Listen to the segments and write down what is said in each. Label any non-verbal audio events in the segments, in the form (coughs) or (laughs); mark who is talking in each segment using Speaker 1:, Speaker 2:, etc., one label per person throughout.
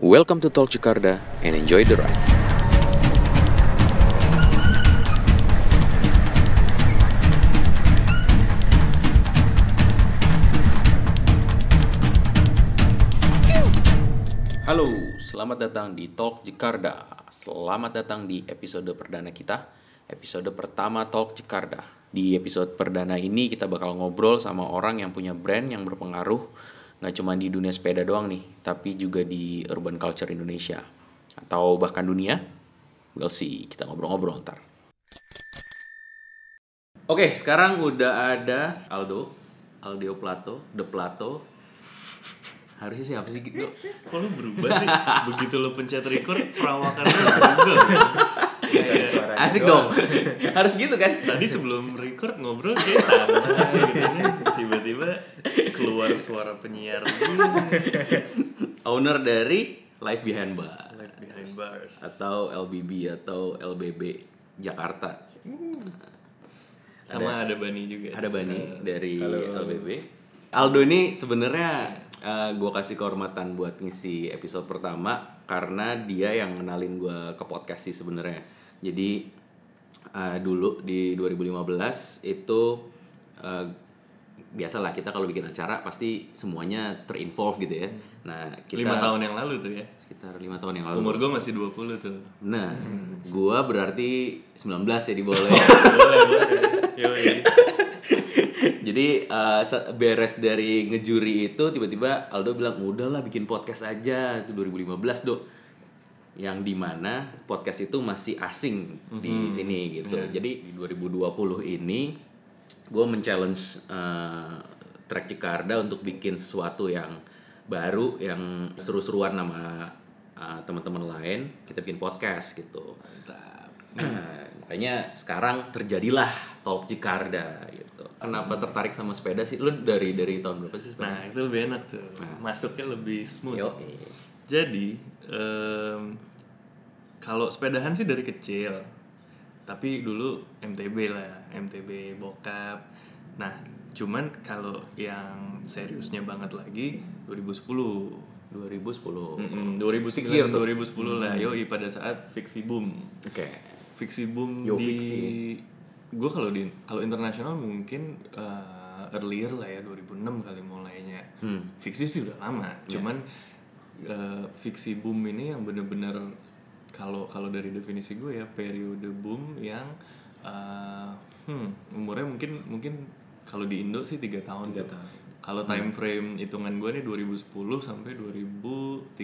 Speaker 1: Welcome to Talk Jakarta and enjoy the ride. Halo, selamat datang di Talk Jakarta. Selamat datang di episode perdana kita, episode pertama Talk Jakarta. Di episode perdana ini kita bakal ngobrol sama orang yang punya brand yang berpengaruh nggak cuma di dunia sepeda doang nih, tapi juga di urban culture Indonesia atau bahkan dunia. We'll see, kita ngobrol-ngobrol ntar. Oke, sekarang udah ada Aldo, Aldio Plato, The Plato. Harusnya siapa sih gitu?
Speaker 2: Kok lu berubah sih? (laughs) Begitu lu pencet record, perawakannya berubah. Kayak-
Speaker 1: Asik dong. (laughs) Harus gitu kan?
Speaker 2: Tadi sebelum record ngobrol kayak santai gitu kan. Tiba-tiba keluar suara penyiar
Speaker 1: Owner dari Life Behind Bar
Speaker 2: behind bars.
Speaker 1: atau LBB atau LBB Jakarta.
Speaker 2: Sama ada Bani juga.
Speaker 1: Ada Bani dari LBB. Aldo ini sebenarnya gue kasih kehormatan buat ngisi episode pertama karena dia yang kenalin gue ke podcast sih sebenarnya. Jadi eh, dulu di 2015 itu eh, biasalah kita kalau bikin acara pasti semuanya terinvolve gitu ya. Nah kita
Speaker 2: Lima tahun yang lalu tuh ya.
Speaker 1: sekitar lima tahun yang lalu.
Speaker 2: Umur gue masih 20 tuh.
Speaker 1: Nah, gua berarti 19 ya di (laughs) boleh.
Speaker 2: boleh, boleh.
Speaker 1: Jadi se- beres dari ngejuri itu tiba-tiba Aldo bilang udahlah bikin podcast aja itu 2015 dok. Yang di mana podcast itu masih asing di sini gitu. Jadi di 2020 ini gue men-challenge eh, Trek Jakarta untuk bikin sesuatu yang baru yang seru-seruan sama eh, teman-teman lain. Kita bikin podcast gitu.
Speaker 2: Mantap.
Speaker 1: Nah, (clears throat) makanya sekarang terjadilah Talk Jakarta gitu. Kenapa tertarik sama sepeda sih? Lu dari dari tahun berapa sih sepeda?
Speaker 2: Nah itu lebih enak tuh. Masuknya lebih smooth.
Speaker 1: Yo,
Speaker 2: Jadi em, kalau sepedahan sih dari kecil, tapi dulu MTB lah, MTB bokap. Nah, cuman kalau yang seriusnya banget lagi 2010.
Speaker 1: 2010.
Speaker 2: Mm-mm, 2009
Speaker 1: Fix year tuh.
Speaker 2: 2010 lah, yoi pada saat Fixie Boom.
Speaker 1: Oke.
Speaker 2: Fixie Boom
Speaker 1: Yo,
Speaker 2: di gue kalau di kalau internasional mungkin uh, earlier lah ya 2006 kali mulainya.
Speaker 1: Hmm.
Speaker 2: Fixie sih udah lama, cuman uh, Fixie Boom ini yang bener-bener kalau kalau dari definisi gue ya periode boom yang uh, hmm, umurnya mungkin mungkin kalau di Indo sih tiga tahun tuh. Kalau time frame hitungan gue nih 2010 sampai 2013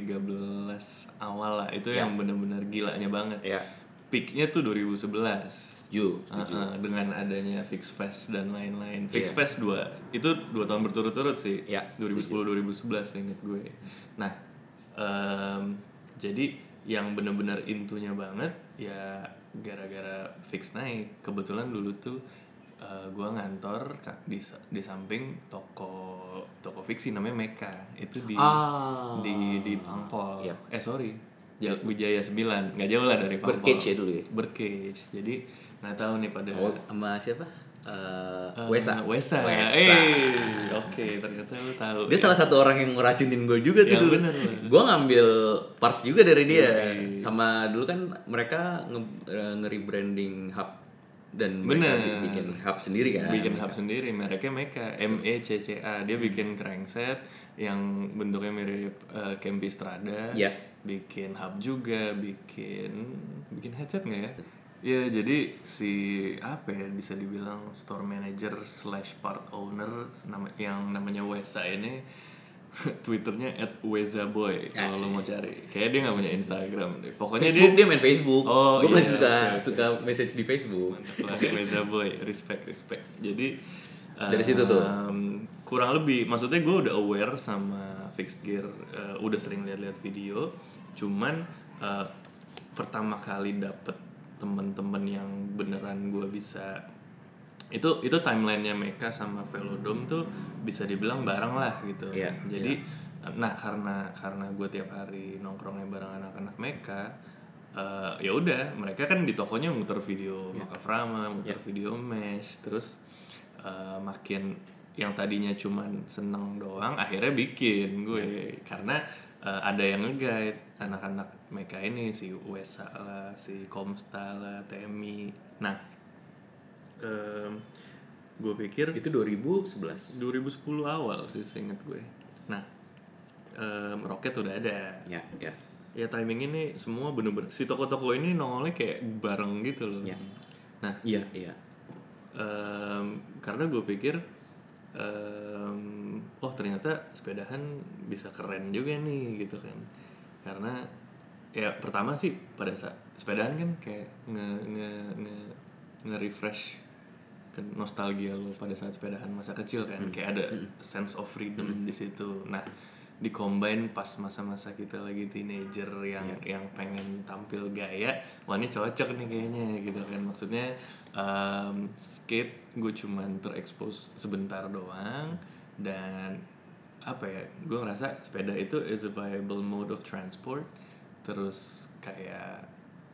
Speaker 2: awal lah itu yang bener-bener gilanya banget
Speaker 1: Ya.
Speaker 2: peaknya tuh 2011
Speaker 1: Setuju, setuju.
Speaker 2: Uh-uh, dengan adanya Fix Fest dan lain-lain. Fix
Speaker 1: Iya.
Speaker 2: Fest 2 itu dua tahun berturut-turut sih.
Speaker 1: Iya,
Speaker 2: 2010 2011 inget gue. Nah, em, jadi yang bener-bener intunya banget ya gara-gara Fix naik. Kebetulan dulu tuh uh, gue ngantor di di samping toko toko fiksi namanya Meka. Itu di
Speaker 1: Ah.
Speaker 2: di di Pampol.
Speaker 1: Iya.
Speaker 2: Eh sorry. Ja- Wijaya 9, nggak jauh lah dari Pampol.
Speaker 1: Birdcage ya dulu ya?
Speaker 2: Birdcage. Jadi nggak tahu nih pada
Speaker 1: Oh, sama siapa? Eh,
Speaker 2: Eh,
Speaker 1: Wesa.
Speaker 2: Wesa.
Speaker 1: Wesa.
Speaker 2: Eh, oke ternyata lu tahu.
Speaker 1: Dia salah satu orang yang ngeracunin gue juga tuh dulu.
Speaker 2: bener loh.
Speaker 1: Gue ngambil parts juga dari dia.
Speaker 2: Yoi.
Speaker 1: Sama dulu kan mereka nge- nge-rebranding hub dan
Speaker 2: Bener.
Speaker 1: mereka bi- bikin hub sendiri kan.
Speaker 2: bikin hub sendiri mereknya Meka M E C C A dia bikin crankset yang bentuknya mirip uh, Campy Strada
Speaker 1: Iya.
Speaker 2: bikin hub juga bikin bikin headset nggak ya ya jadi si apa ya bisa dibilang store manager slash part owner nama yang namanya Wesa ini (laughs) twitternya at Wezaboy kalau lo mau cari kayak dia nggak punya Instagram deh pokoknya
Speaker 1: Facebook
Speaker 2: dia
Speaker 1: dia main Facebook.
Speaker 2: Oh,
Speaker 1: gue masih
Speaker 2: iya,
Speaker 1: suka
Speaker 2: oke, oke.
Speaker 1: suka message di Facebook.
Speaker 2: Mantap lah Boy, respect respect. Jadi
Speaker 1: Dari situ tuh?
Speaker 2: kurang lebih, maksudnya gue udah aware sama fixed gear, eh, udah sering lihat-lihat video. Cuman eh, pertama kali dapet temen-temen yang beneran gue bisa itu itu timelinenya Meka sama Velodrome tuh bisa dibilang bareng lah gitu.
Speaker 1: Iya,
Speaker 2: Jadi nah karena karena gue tiap hari nongkrongnya bareng anak-anak Meka eh, ya udah mereka kan di tokonya muter video Maka Frama, muter video Mesh, terus eh, makin yang tadinya cuman seneng doang akhirnya bikin gue. Karena eh, ada yang nge-guide anak-anak mereka ini si Wesa lah, si Komsta lah, Temi. Nah, gue pikir
Speaker 1: Itu 2011.
Speaker 2: 2010 awal sih seingat gue. Nah, em, Rocket udah ada.
Speaker 1: Ya, ya.
Speaker 2: Ya timing ini semua bener-bener si toko-toko ini nongolnya kayak bareng gitu loh.
Speaker 1: Ya.
Speaker 2: Nah,
Speaker 1: Iya, iya.
Speaker 2: em, karena gue pikir em, oh ternyata sepedahan bisa keren juga nih gitu kan karena ya pertama sih pada saat sepedahan kan kayak nge nge nge, nge refresh ke nostalgia lo pada saat sepedahan masa kecil kan. Kayak ada sense of freedom di situ. Nah di combine pas masa-masa kita lagi teenager yang yang pengen tampil gaya wah ini cocok nih kayaknya gitu kan. Maksudnya em, skate gue cuman terekspos sebentar doang dan apa ya gue ngerasa sepeda itu is a viable mode of transport. Terus kayak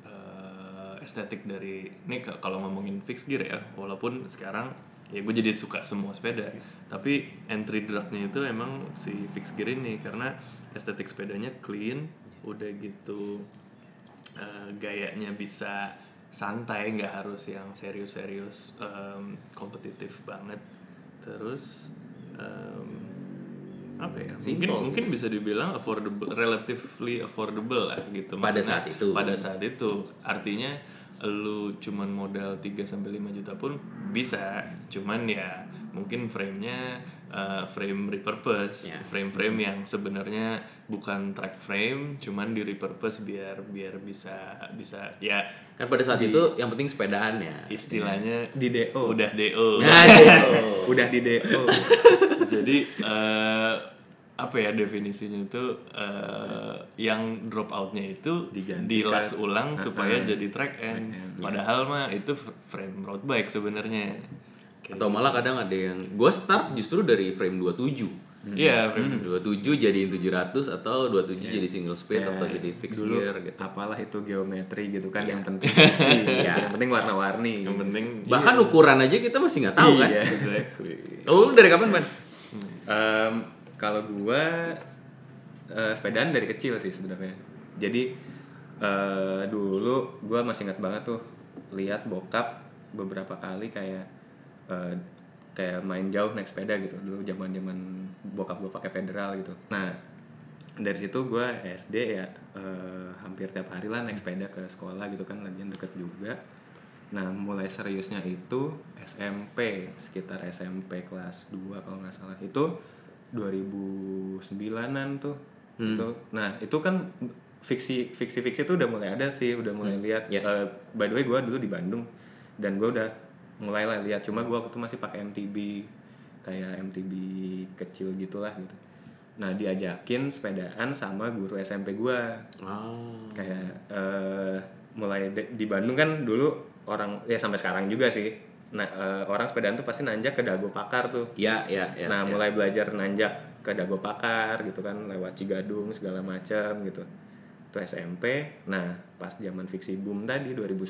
Speaker 2: eh, estetik dari ini kalau ngomongin fixed gear ya walaupun sekarang ya gue jadi suka semua sepeda. Tapi entry drugnya itu emang si fixed gear ini karena estetik sepedanya clean udah gitu eh, gayanya bisa santai nggak harus yang serius-serius em, kompetitif banget. Terus em, apa ya mungkin
Speaker 1: Simple
Speaker 2: mungkin bisa dibilang affordable relatively affordable lah gitu
Speaker 1: Pada
Speaker 2: Maksudnya,
Speaker 1: saat itu.
Speaker 2: pada saat itu artinya lu cuman modal 3 sampai 5 juta pun bisa cuman ya mungkin frame-nya uh, frame repurpose
Speaker 1: Ya.
Speaker 2: frame-frame yang sebenarnya bukan track frame cuman di repurpose biar biar bisa bisa ya
Speaker 1: Kan pada saat itu yang penting sepedaannya.
Speaker 2: istilahnya
Speaker 3: Di DO.
Speaker 2: udah DO
Speaker 1: Nah, gitu. (laughs)
Speaker 3: Udah di DO. (laughs)
Speaker 2: jadi eh, apa ya definisinya itu eh, yang drop outnya itu
Speaker 3: Digantikan.
Speaker 2: dilas ulang supaya jadi track end padahal mah itu frame road bike sebenarnya Kayak
Speaker 1: Atau malah kadang ada yang gue start justru dari frame 27.
Speaker 2: iya frame
Speaker 1: 27 jadiin 700 atau 27 jadi single speed atau jadi fixed
Speaker 3: Dulu
Speaker 1: gear gitu.
Speaker 3: apalah itu geometri gitu kan yang penting sih. (laughs) Yang penting warna-warni.
Speaker 2: yang penting
Speaker 1: Bahkan ukuran aja kita masih nggak tahu kan.
Speaker 3: Iya.
Speaker 2: exactly
Speaker 1: Kalau lu dari kapan, Ban?
Speaker 3: Em, kalau gua eh, sepedaan dari kecil sih sebenarnya. Jadi eh, dulu gua masih ingat banget tuh lihat bokap beberapa kali kayak eh, kayak main jauh naik sepeda gitu dulu zaman zaman bokap gua pakai federal gitu. Nah dari situ gua SD ya eh, hampir tiap hari lah naik sepeda ke sekolah gitu kan lagian deket juga. Nah, mulai seriusnya itu SMP, sekitar SMP kelas 2 kalau nggak salah. Itu 2009-an tuh. Itu. Nah, itu kan fiksi fiksi fiksi itu udah mulai ada sih, udah mulai lihat.
Speaker 1: Ya.
Speaker 3: Eh, by the way, gue dulu di Bandung dan gue udah mulai lah lihat. Cuma gue waktu itu masih pakai MTB kayak MTB kecil gitulah gitu. Nah, diajakin sepedaan sama guru SMP gue
Speaker 1: Oh.
Speaker 3: kayak eh, mulai di Bandung kan dulu orang ya sampai sekarang juga sih nah eh, orang sepedaan tuh pasti nanjak ke Dago Pakar tuh
Speaker 1: Ya, ya, ya.
Speaker 3: nah
Speaker 1: ya.
Speaker 3: mulai belajar nanjak ke Dago Pakar gitu kan lewat Cigadung segala macam gitu itu SMP nah pas zaman fiksi boom tadi 2010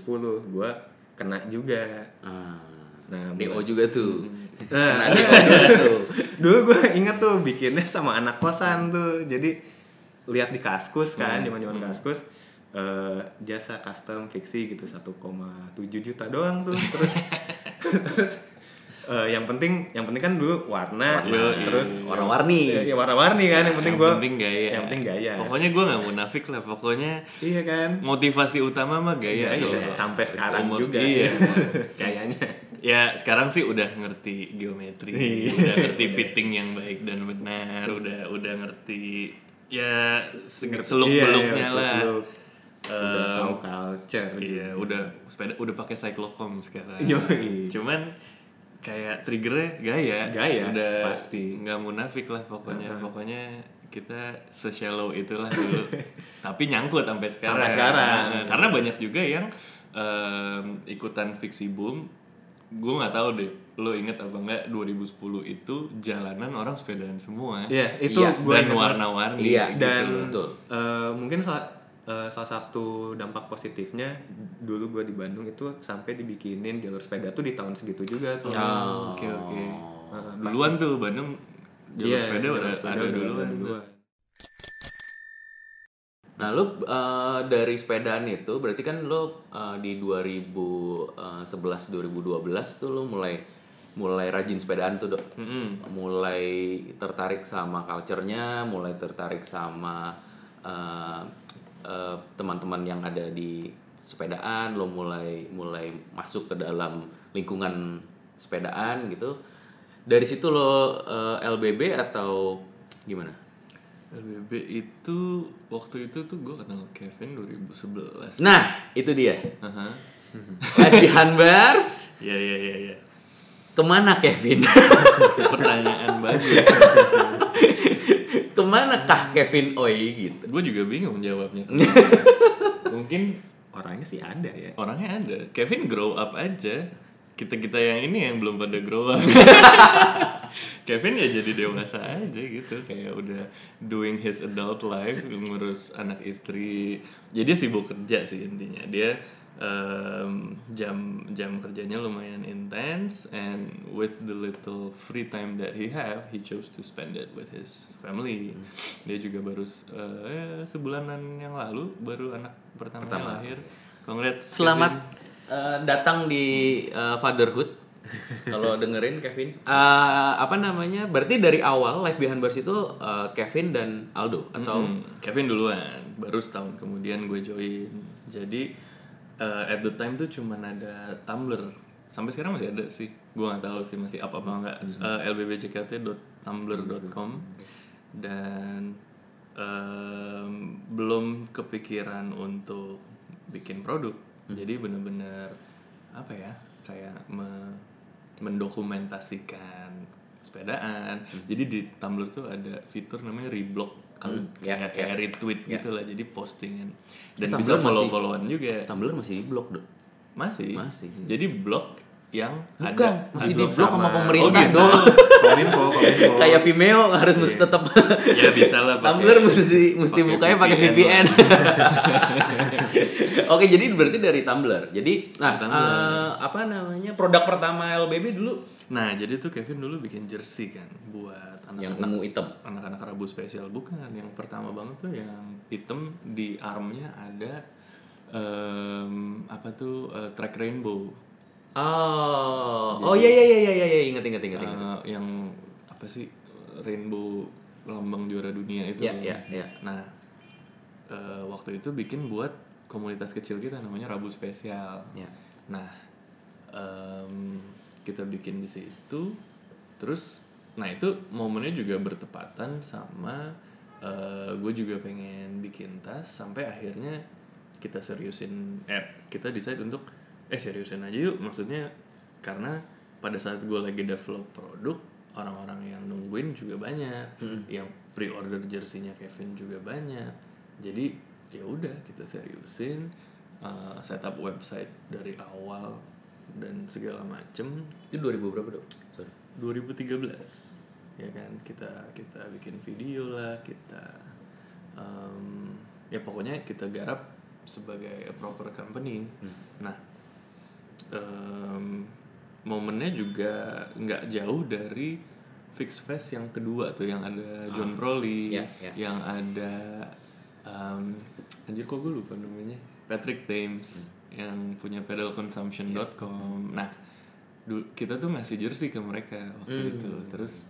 Speaker 3: gua kena juga
Speaker 1: Ah.
Speaker 3: nah
Speaker 1: DO juga tuh.
Speaker 3: Nah,
Speaker 1: Kena DO juga tuh. (laughs)
Speaker 3: dulu gue inget tuh bikinnya sama anak kosan tuh jadi lihat di kaskus kan zaman zaman kaskus eh, jasa custom fiksi gitu 1,7 juta doang tuh. (laughs) Terus terus eh, yang penting yang penting kan dulu warna,
Speaker 2: Warna,
Speaker 3: terus
Speaker 1: warna-warni.
Speaker 3: ya, ya warna-warni kan yang penting
Speaker 2: yang
Speaker 3: gue
Speaker 2: penting gaya.
Speaker 3: yang penting gaya.
Speaker 2: Pokoknya gue nggak munafik lah pokoknya
Speaker 3: iya kan?
Speaker 2: motivasi utama mah gaya
Speaker 3: Iya, iya, sampai sekarang
Speaker 2: Umur-
Speaker 3: juga
Speaker 2: iya. (laughs)
Speaker 3: Kayaknya
Speaker 2: ya sekarang sih udah ngerti geometri
Speaker 3: Iya.
Speaker 2: udah ngerti fitting yang baik dan benar udah udah ngerti ya seluk
Speaker 3: Iya,
Speaker 2: beluknya
Speaker 3: iya,
Speaker 2: lah.
Speaker 3: seluk-beluk. Udah
Speaker 2: Em,
Speaker 3: tahu culture
Speaker 2: iya udah sepeda udah pakai cyclocom sekarang. (laughs)
Speaker 3: Yoi.
Speaker 2: cuman kayak triggernya gaya.
Speaker 3: Gaya,
Speaker 2: udah
Speaker 3: pasti.
Speaker 2: nggak munafik lah pokoknya. Pokoknya kita se-shallow itulah dulu. (laughs) Tapi nyangkut sampai sekarang
Speaker 3: Sampai sekarang.
Speaker 2: Nah, karena banyak juga yang em, ikutan fiksi boom. Gue nggak tahu deh lo inget apa enggak 2010 itu jalanan orang sepedaan semua.
Speaker 3: Iya, itu
Speaker 1: Iya,
Speaker 3: gua
Speaker 2: dan warna-warni
Speaker 1: Iya,
Speaker 2: gitu
Speaker 3: dan eh, mungkin salah eh, salah satu dampak positifnya dulu gue di Bandung itu sampai dibikinin jalur sepeda tuh di tahun segitu juga tuh.
Speaker 1: Oh.
Speaker 2: Oke oke.
Speaker 3: Heeh,
Speaker 2: Duluan tuh Bandung jalur
Speaker 3: Iya,
Speaker 2: sepeda
Speaker 3: jalur
Speaker 2: udah
Speaker 3: sepeda
Speaker 2: ada duluan.
Speaker 3: ada.
Speaker 1: Nah, lu eh, dari sepedaan itu berarti kan lu eh, di 2011 2012 tuh lu mulai mulai rajin sepedaan tuh, Dok. Mulai tertarik sama culture-nya, mulai tertarik sama eh, eh, teman-teman yang ada di sepedaan, lo mulai mulai masuk ke dalam lingkungan sepedaan gitu. Dari situ lo eh, LBB atau gimana?
Speaker 2: LBB itu waktu itu tuh gue kenal Kevin 2011.
Speaker 1: Nah, itu dia.
Speaker 2: Aha.
Speaker 1: Latihan bars
Speaker 2: Iya iya iya iya.
Speaker 1: ke mana Kevin? (laughs)
Speaker 2: Pertanyaan bagus.
Speaker 1: Ke mana kah Kevin Oi gitu?
Speaker 2: gue juga bingung jawabnya. (laughs) Mungkin
Speaker 3: Orangnya sih ada ya.
Speaker 2: orangnya ada. Kevin grow up aja. Kita kita yang ini yang belum pada grow up. (laughs) Kevin ya jadi dewasa aja gitu kayak udah doing his adult life ngurus anak istri jadi dia sibuk kerja sih intinya dia em, jam jam kerjanya lumayan intense and with the little free time that he have he chose to spend it with his family. Dia juga baru ya, sebulanan yang lalu baru anak pertamanya lahir. Congrats
Speaker 1: Selamat eh, datang di eh, fatherhood. (laughs) Kalau dengerin Kevin, Eh, apa namanya? Berarti dari awal Life Behind Bars itu eh, Kevin dan Aldo atau?
Speaker 2: Hmm, Kevin duluan, baru setahun kemudian gue join. Jadi uh, at the time tuh cuman ada Tumblr. Sampai sekarang masih ada sih. Gue nggak tahu sih masih apa apa enggak. Uh, lbbjkt.tumblr.com dan um, belum kepikiran untuk bikin produk. Jadi bener-bener apa ya? Kayak me- mendokumentasikan sepedaan. Jadi di Tumblr tuh ada fitur namanya reblog kalau
Speaker 1: ya,
Speaker 2: kayak kayak retweet gitu lah jadi postingan dan
Speaker 1: Eh,
Speaker 2: bisa follow followan juga
Speaker 1: Tumblr masih di blog, Dok?
Speaker 2: masih
Speaker 1: Masih.
Speaker 2: jadi blog yang
Speaker 1: Bukan,
Speaker 2: ada
Speaker 1: masih di blog sama pemerintah,
Speaker 2: Oh.
Speaker 1: Dok.
Speaker 3: Kominfo, kominfo. (laughs)
Speaker 1: Kayak Vimeo harus mesti tetap
Speaker 2: ya bisa lah pakai-
Speaker 1: Tumblr mesti mesti
Speaker 2: pakai
Speaker 1: bukanya pakai VPN. (laughs) Oke, jadi berarti dari Tumblr. Jadi nah
Speaker 2: Tumblr.
Speaker 1: eh, apa namanya? Produk pertama LBB dulu
Speaker 2: nah jadi tuh Kevin dulu bikin jersey kan buat
Speaker 1: yang
Speaker 2: anak-anak
Speaker 1: ungu hitam.
Speaker 2: anak-anak Rabu spesial bukan yang pertama banget tuh yang hitam di armnya ada em, apa tuh eh, track rainbow
Speaker 1: Oh, oh iya iya iya iya iya ingat ingat ingat ingat.
Speaker 2: Eh, yang apa sih rainbow lambang juara dunia itu
Speaker 1: Iya, iya, iya.
Speaker 2: nah eh, waktu itu bikin buat komunitas kecil kita namanya Rabu Spesial.
Speaker 1: Ya.
Speaker 2: nah em, kita bikin di situ terus nah itu momennya juga bertepatan sama gue juga pengen bikin tas sampai akhirnya kita seriusin eh kita decide untuk eh seriusin aja yuk. Maksudnya karena pada saat gue lagi develop produk orang-orang yang nungguin juga banyak. Yang pre-order jersinya Kevin juga banyak. Jadi ya udah kita seriusin uh, setup website dari awal dan segala macem
Speaker 1: Itu 2000 berapa, Dok? Sorry.
Speaker 2: 2013 ya kan kita kita bikin video lah kita em, ya pokoknya kita garap sebagai a proper company nah em, momennya juga nggak jauh dari Fix Fest yang kedua tuh yang ada John Brolly
Speaker 1: ya, ya.
Speaker 2: yang ada em, anjir kok gue lupa namanya? Patrick Thames yang punya pedalconsumption.com nah du- kita tuh ngasih jersey ke mereka waktu itu. Terus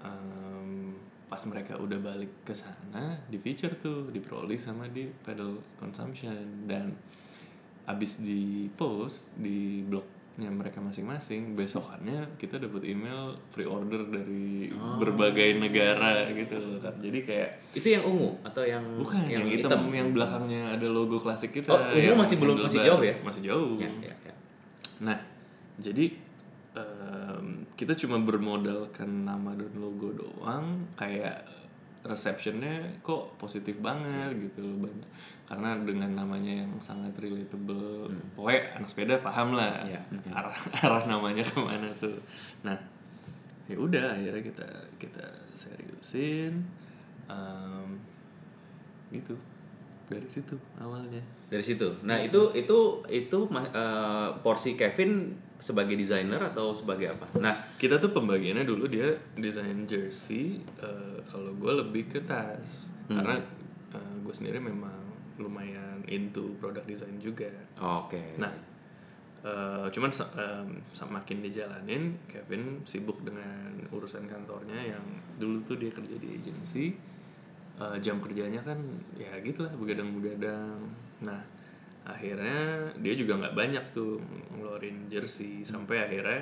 Speaker 2: em, pas mereka udah balik ke sana di feature tuh di Proli sama di pedal consumption. Dan abis di post di blognya mereka masing-masing. Besokannya kita dapat email pre-order dari berbagai negara gitu loh kan jadi kayak
Speaker 1: Itu yang ungu atau yang
Speaker 2: bukan yang, hitam, yang belakangnya ada logo klasik kita
Speaker 1: Oh, ungu
Speaker 2: yang
Speaker 1: masih belum- masih jauh ya?
Speaker 2: masih jauh.
Speaker 1: Ya, ya, ya.
Speaker 2: Nah, jadi em, kita cuma bermodalkan nama dan logo doang, kayak receptionnya kok positif banget gitu loh banyak karena dengan namanya yang sangat relatable pokoknya anak sepeda paham lah
Speaker 1: Iya.
Speaker 2: arah arah namanya ke mana tuh. Nah ya udah akhirnya kita kita seriusin em, gitu. Dari situ awalnya.
Speaker 1: Dari situ. Nah, itu itu itu ma- eh, porsi Kevin sebagai desainer atau sebagai apa? Nah,
Speaker 2: kita tuh pembagiannya dulu dia desain jersey eh, kalau gue lebih ke tas. Karena gue sendiri memang into product design juga
Speaker 1: Oke.
Speaker 2: Nah, eh, cuman em, semakin dijalanin, Kevin sibuk dengan urusan kantornya yang dulu tuh dia kerja di agency, Eh, jam kerjanya kan ya gitulah begadang-begadang. Nah, akhirnya dia juga nggak banyak tuh ngeluarin jersey sampai akhirnya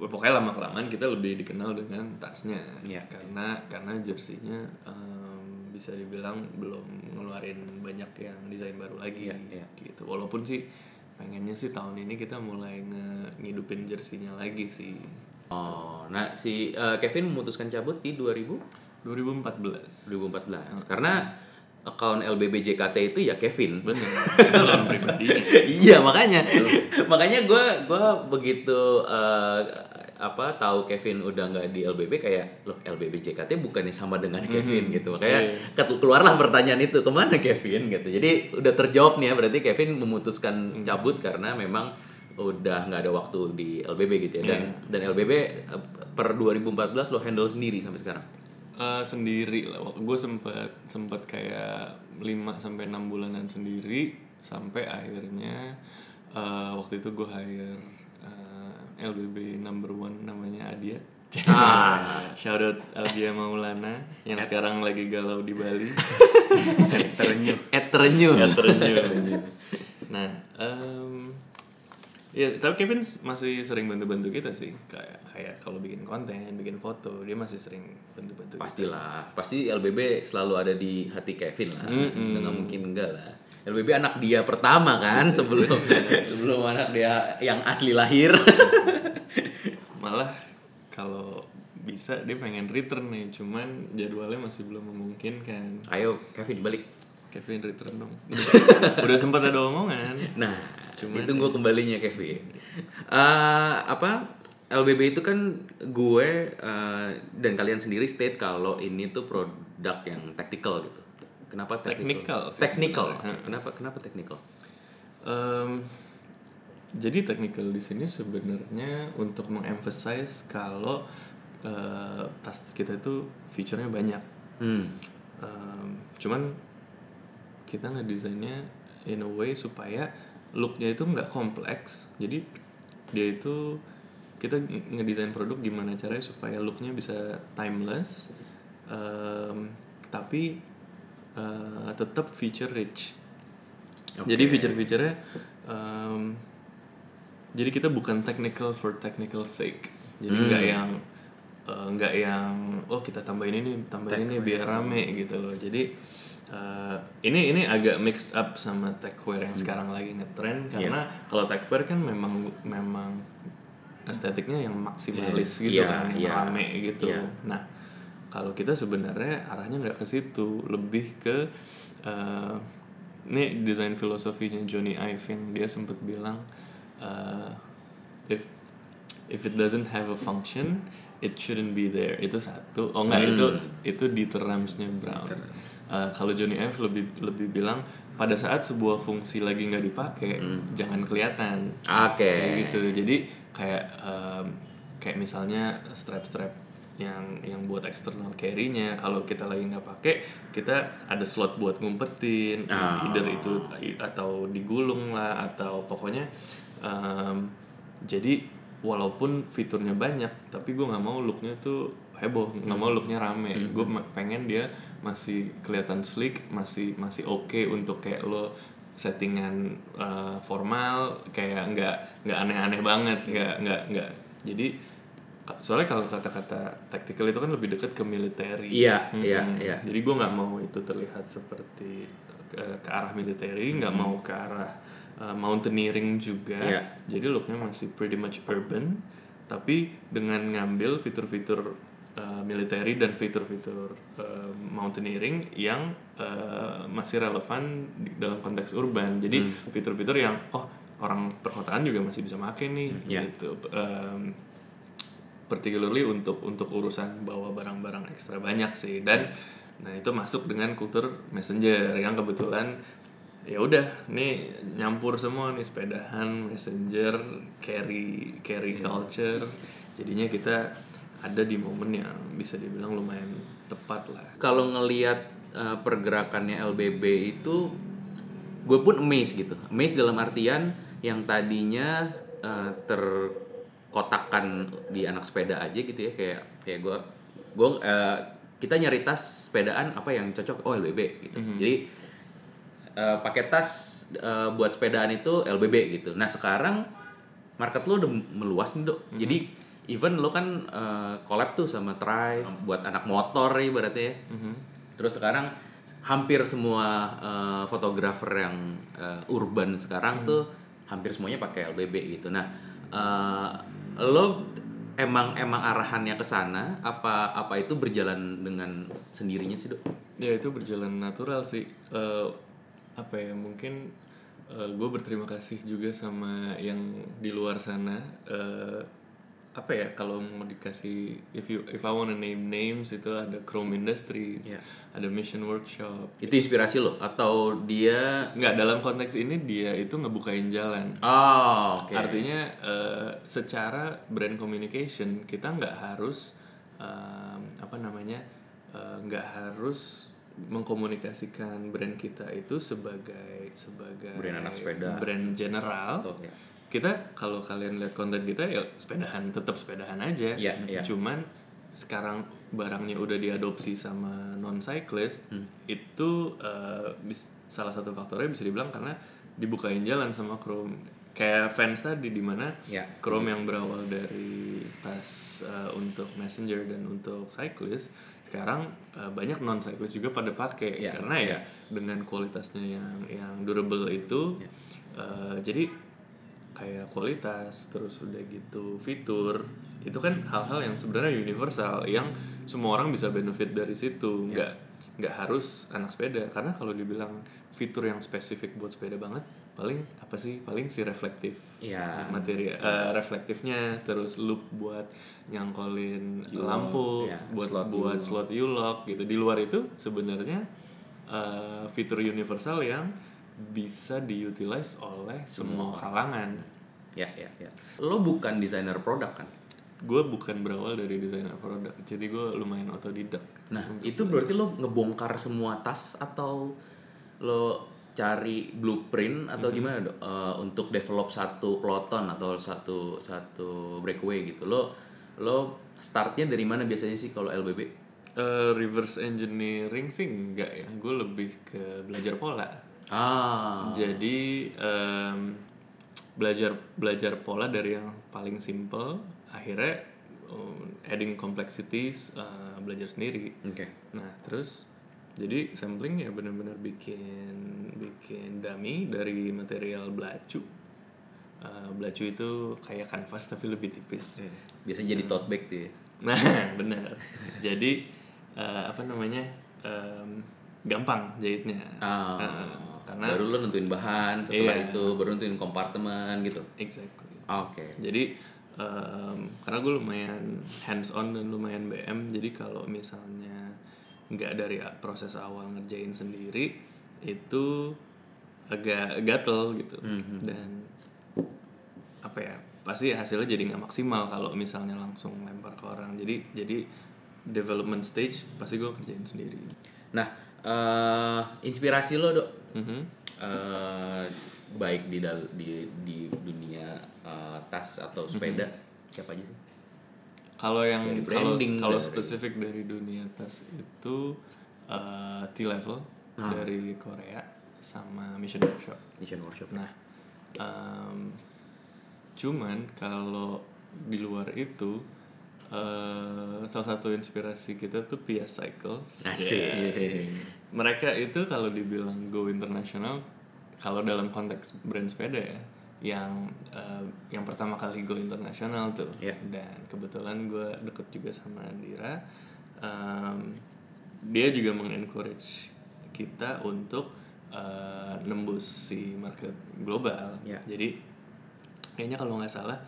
Speaker 2: wah, pokoknya lama kelamaan kita lebih dikenal dengan tasnya
Speaker 1: Iya.
Speaker 2: karena karena jersinya em, bisa dibilang belum ngeluarin banyak yang desain baru lagi
Speaker 1: Iya, iya.
Speaker 2: gitu. Walaupun sih pengennya sih tahun ini kita mulai nge- ngidupin jersinya lagi sih.
Speaker 1: Oh, nah si eh, Kevin memutuskan cabut di 2000
Speaker 2: 2014
Speaker 1: 2014 karena akun LBB JKT itu ya Kevin.
Speaker 2: itu lawan pribadi. (laughs)
Speaker 1: Iya makanya. Makanya gue gua begitu eh, apa tahu Kevin udah nggak di LBB kayak loh LBB JKT bukannya sama dengan Kevin gitu. Makanya ket- keluarlah pertanyaan itu ke mana Kevin? gitu. Jadi udah terjawab nih ya berarti Kevin memutuskan cabut karena memang udah nggak ada waktu di LBB gitu ya. Dan dan LBB per 2014 lo handle sendiri sampai sekarang?
Speaker 2: Eh, sendiri lah. Gue sempet sempet kayak 5 sampai enam bulanan sendiri sampai akhirnya eh, waktu itu gue hire LBB number one namanya Adia
Speaker 1: Ah. (laughs)
Speaker 2: shout out Adia Maulana yang sekarang lagi galau di Bali (laughs)
Speaker 3: terenyuh
Speaker 1: Eternyu
Speaker 2: Ya, terenyuh. (laughs) nah em, ya tapi Kevin masih sering bantu-bantu kita sih kayak kayak kalau bikin konten bikin foto dia masih sering bantu-bantu kita.
Speaker 1: Pastilah, pasti LBB selalu ada di hati Kevin lah. Nggak mungkin enggak lah. LBB anak dia pertama kan sebelum (laughs) sebelum anak dia yang asli lahir. (laughs)
Speaker 2: malah kalau bisa dia pengen return nih cuman jadwalnya masih belum memungkinkan
Speaker 1: Ayo Kevin balik.
Speaker 2: Kevin return dong (laughs) udah, sempat ada omongan
Speaker 1: Nah,
Speaker 2: Cuma
Speaker 1: ditunggu kembalinya Kevin. Eh, apa LBB itu kan gue eh, dan kalian sendiri state kalau ini tuh produk yang tactical gitu. Kenapa
Speaker 2: Technical
Speaker 1: technical?
Speaker 2: sih
Speaker 1: Technical.
Speaker 2: sebenarnya.
Speaker 1: Kenapa kenapa technical?
Speaker 2: Em, jadi technical di sini sebenarnya untuk mengemphasize kalau eh, tas kita itu feature-nya banyak
Speaker 1: Hmm.
Speaker 2: Em, cuman kita ngedesainnya in a way supaya looknya itu nggak kompleks jadi dia itu kita nge- ngedesain produk gimana caranya supaya looknya bisa timeless em, tapi eh, tetap feature rich. Jadi feature-featurenya em, jadi kita bukan technical for technical sake. Jadi nggak yang eh, nggak yang oh kita tambahin ini tambahin ini biar rame gitu loh. Jadi eh, ini ini agak mix up sama techwear yang sekarang lagi ngetren karena kalau techwear kan memang memang estetiknya yang maksimalis gitu
Speaker 1: Iya,
Speaker 2: kan yang
Speaker 1: iya,
Speaker 2: rame gitu.
Speaker 1: Iya.
Speaker 2: nah kalau kita sebenarnya arahnya nggak ke situ lebih ke eh, ini desain filosofinya Johnny Ive yang dia sempat bilang eh, if if it doesn't have a function it shouldn't be there. Itu satu. Oh enggak itu itu di termsnya Brown. Eh, kalau Johnny Ive lebih lebih bilang pada saat sebuah fungsi lagi nggak dipakai jangan kelihatan.
Speaker 1: Oke.
Speaker 2: kayak gitu. Jadi kayak em, kayak misalnya strap-strap yang yang buat external carry-nya. Kalau kita lagi nggak pakai kita ada slot buat ngumpetin
Speaker 1: Ah.
Speaker 2: either itu atau digulung lah atau pokoknya em, jadi walaupun fiturnya banyak tapi gue nggak mau looknya tuh heboh nggak mau looknya rame. Gue pengen dia masih kelihatan sleek masih masih oke untuk kayak lo settingan uh, formal kayak nggak nggak aneh-aneh banget nggak nggak nggak. Jadi soalnya kalau kata-kata tactical itu kan lebih dekat ke military
Speaker 1: Iya,
Speaker 2: Mm-mm.
Speaker 1: iya, iya.
Speaker 2: jadi gue nggak mau itu terlihat seperti ke, ke arah military nggak mau ke arah uh, mountaineering juga
Speaker 1: Iya.
Speaker 2: jadi looknya masih pretty much urban tapi dengan ngambil fitur-fitur uh, military dan fitur-fitur uh, mountaineering yang uh, masih relevan di- dalam konteks urban jadi
Speaker 1: Hmm.
Speaker 2: fitur-fitur yang oh orang perkotaan juga masih bisa pakai nih
Speaker 1: Iya.
Speaker 2: gitu Um, particularly untuk untuk urusan bawa barang-barang ekstra banyak sih. Dan nah itu masuk dengan kultur messenger yang kebetulan ya udah nih nyampur semua nih sepedahan messenger carry carry culture. Jadinya kita ada di momen yang bisa dibilang lumayan tepat lah.
Speaker 1: Kalau ngelihat uh, pergerakannya LBB itu gue pun amazed gitu. Amazed dalam artian yang tadinya eh, terkotakkan di anak sepeda aja gitu ya kayak kayak gue gue eh, kita nyari tas sepedaan apa yang cocok oh LBB gitu. Jadi eh, pakai tas eh, buat sepedaan itu LBB gitu. Nah sekarang market lo udah meluas nih dok. Jadi even lo kan eh, collab tuh sama Try buat anak motor ya ibaratnya ya. Terus sekarang hampir semua fotografer yang eh, urban sekarang tuh hampir semuanya pakai LBB gitu. Nah eh, lo emang emang arahannya ke sana apa apa itu berjalan dengan sendirinya sih dok
Speaker 2: Ya itu berjalan natural sih. Eh, apa ya mungkin gue berterima kasih juga sama yang di luar sana. Eh, apa ya kalau mau dikasih if you if I wanna name names itu ada Chrome Industries,
Speaker 1: Ya.
Speaker 2: ada Mission Workshop.
Speaker 1: itu inspirasi lo atau dia
Speaker 2: Nggak dalam konteks ini dia itu ngebukain jalan.
Speaker 1: oh oke
Speaker 2: Artinya eh, secara brand communication kita nggak harus em, apa namanya nggak harus mengkomunikasikan brand kita itu sebagai sebagai
Speaker 1: Brand anak sepeda.
Speaker 2: brand general.
Speaker 1: Betul, ya.
Speaker 2: Kita kalau kalian lihat konten kita ya sepedahan tetap sepedahan aja.
Speaker 1: Iya, iya.
Speaker 2: Cuman sekarang barangnya udah diadopsi sama non cyclist
Speaker 1: Hmm.
Speaker 2: itu bis- salah satu faktornya bisa dibilang karena dibukain jalan sama Chrome kayak fans tadi di mana
Speaker 1: Ya,
Speaker 2: Chrome yang berawal dari tas eh, untuk messenger dan untuk cyclist sekarang eh, banyak non cyclist juga pada pakai
Speaker 1: Ya,
Speaker 2: karena ya dengan kualitasnya yang yang durable itu eh, jadi kayak kualitas terus udah gitu fitur. Itu kan hal-hal yang sebenarnya universal yang semua orang bisa benefit dari situ. Nggak nggak harus anak sepeda. Karena kalau dibilang fitur yang spesifik buat sepeda banget paling apa sih? Paling si reflektif
Speaker 1: ya
Speaker 2: materi eh, reflektifnya. Terus loop buat nyangkolin lampu
Speaker 1: ya,
Speaker 2: buat
Speaker 1: slot
Speaker 2: buat slot U-lock gitu. Di luar itu sebenarnya eh, fitur universal yang bisa diutilize oleh semua kalangan.
Speaker 1: Ya ya ya. Lo bukan desainer produk kan?
Speaker 2: Gue bukan berawal dari desainer produk jadi gue lumayan otodidak.
Speaker 1: Nah, itu berarti lo ngebongkar semua tas atau lo cari blueprint atau gimana dok? Eh, untuk develop satu peloton atau satu satu breakaway gitu. Lo lo startnya dari mana biasanya sih kalau LBB
Speaker 2: Eh, reverse engineering sih enggak ya. Gue lebih ke belajar pola
Speaker 1: ah
Speaker 2: Jadi em, belajar belajar pola dari yang paling simple, akhirnya um, adding complexities uh, belajar sendiri.
Speaker 1: oke
Speaker 2: Nah terus jadi sampling ya benar-benar bikin bikin dummy dari material belacu. Uh, belacu itu kayak kanvas tapi lebih tipis.
Speaker 1: biasa jadi tote bag tuh ya.
Speaker 2: Nah (laughs) benar. jadi uh, apa namanya em, gampang jahitnya.
Speaker 1: Ah,
Speaker 2: Uh, karena
Speaker 1: baru lo nentuin bahan setelah
Speaker 2: Iya.
Speaker 1: itu baru nentuin kompartemen gitu
Speaker 2: exactly.
Speaker 1: oke
Speaker 2: Jadi em, karena gue lumayan hands on dan lumayan BM, jadi kalau misalnya nggak dari proses awal ngerjain sendiri itu agak gatel gitu dan apa ya pasti hasilnya jadi nggak maksimal kalau misalnya langsung lempar ke orang. Jadi jadi development stage pasti gue kerjain sendiri.
Speaker 1: nah eh, inspirasi lo dok
Speaker 2: Mhm.
Speaker 1: eh, baik di dal- di di dunia eh, tas atau sepeda siapa aja sih
Speaker 2: Kalau yang kalau
Speaker 1: branding,
Speaker 2: kalau spesifik dari dunia tas itu uh, T-level
Speaker 1: Ah.
Speaker 2: dari Korea sama Mission Workshop.
Speaker 1: Mission Workshop
Speaker 2: Nah, um, cuman kalau di luar itu uh, salah satu inspirasi kita tuh Pia Cycles.
Speaker 1: Asik.
Speaker 2: Yeah. Mereka itu kalau dibilang go internasional, kalau dalam konteks brand sepeda ya, yang uh, yang pertama kali go internasional tuh.
Speaker 1: Iya.
Speaker 2: Dan kebetulan gue deket juga sama Andira. Um, dia juga mengencourage kita untuk uh, nembus si market global.
Speaker 1: Iya.
Speaker 2: Jadi kayaknya kalau nggak salah,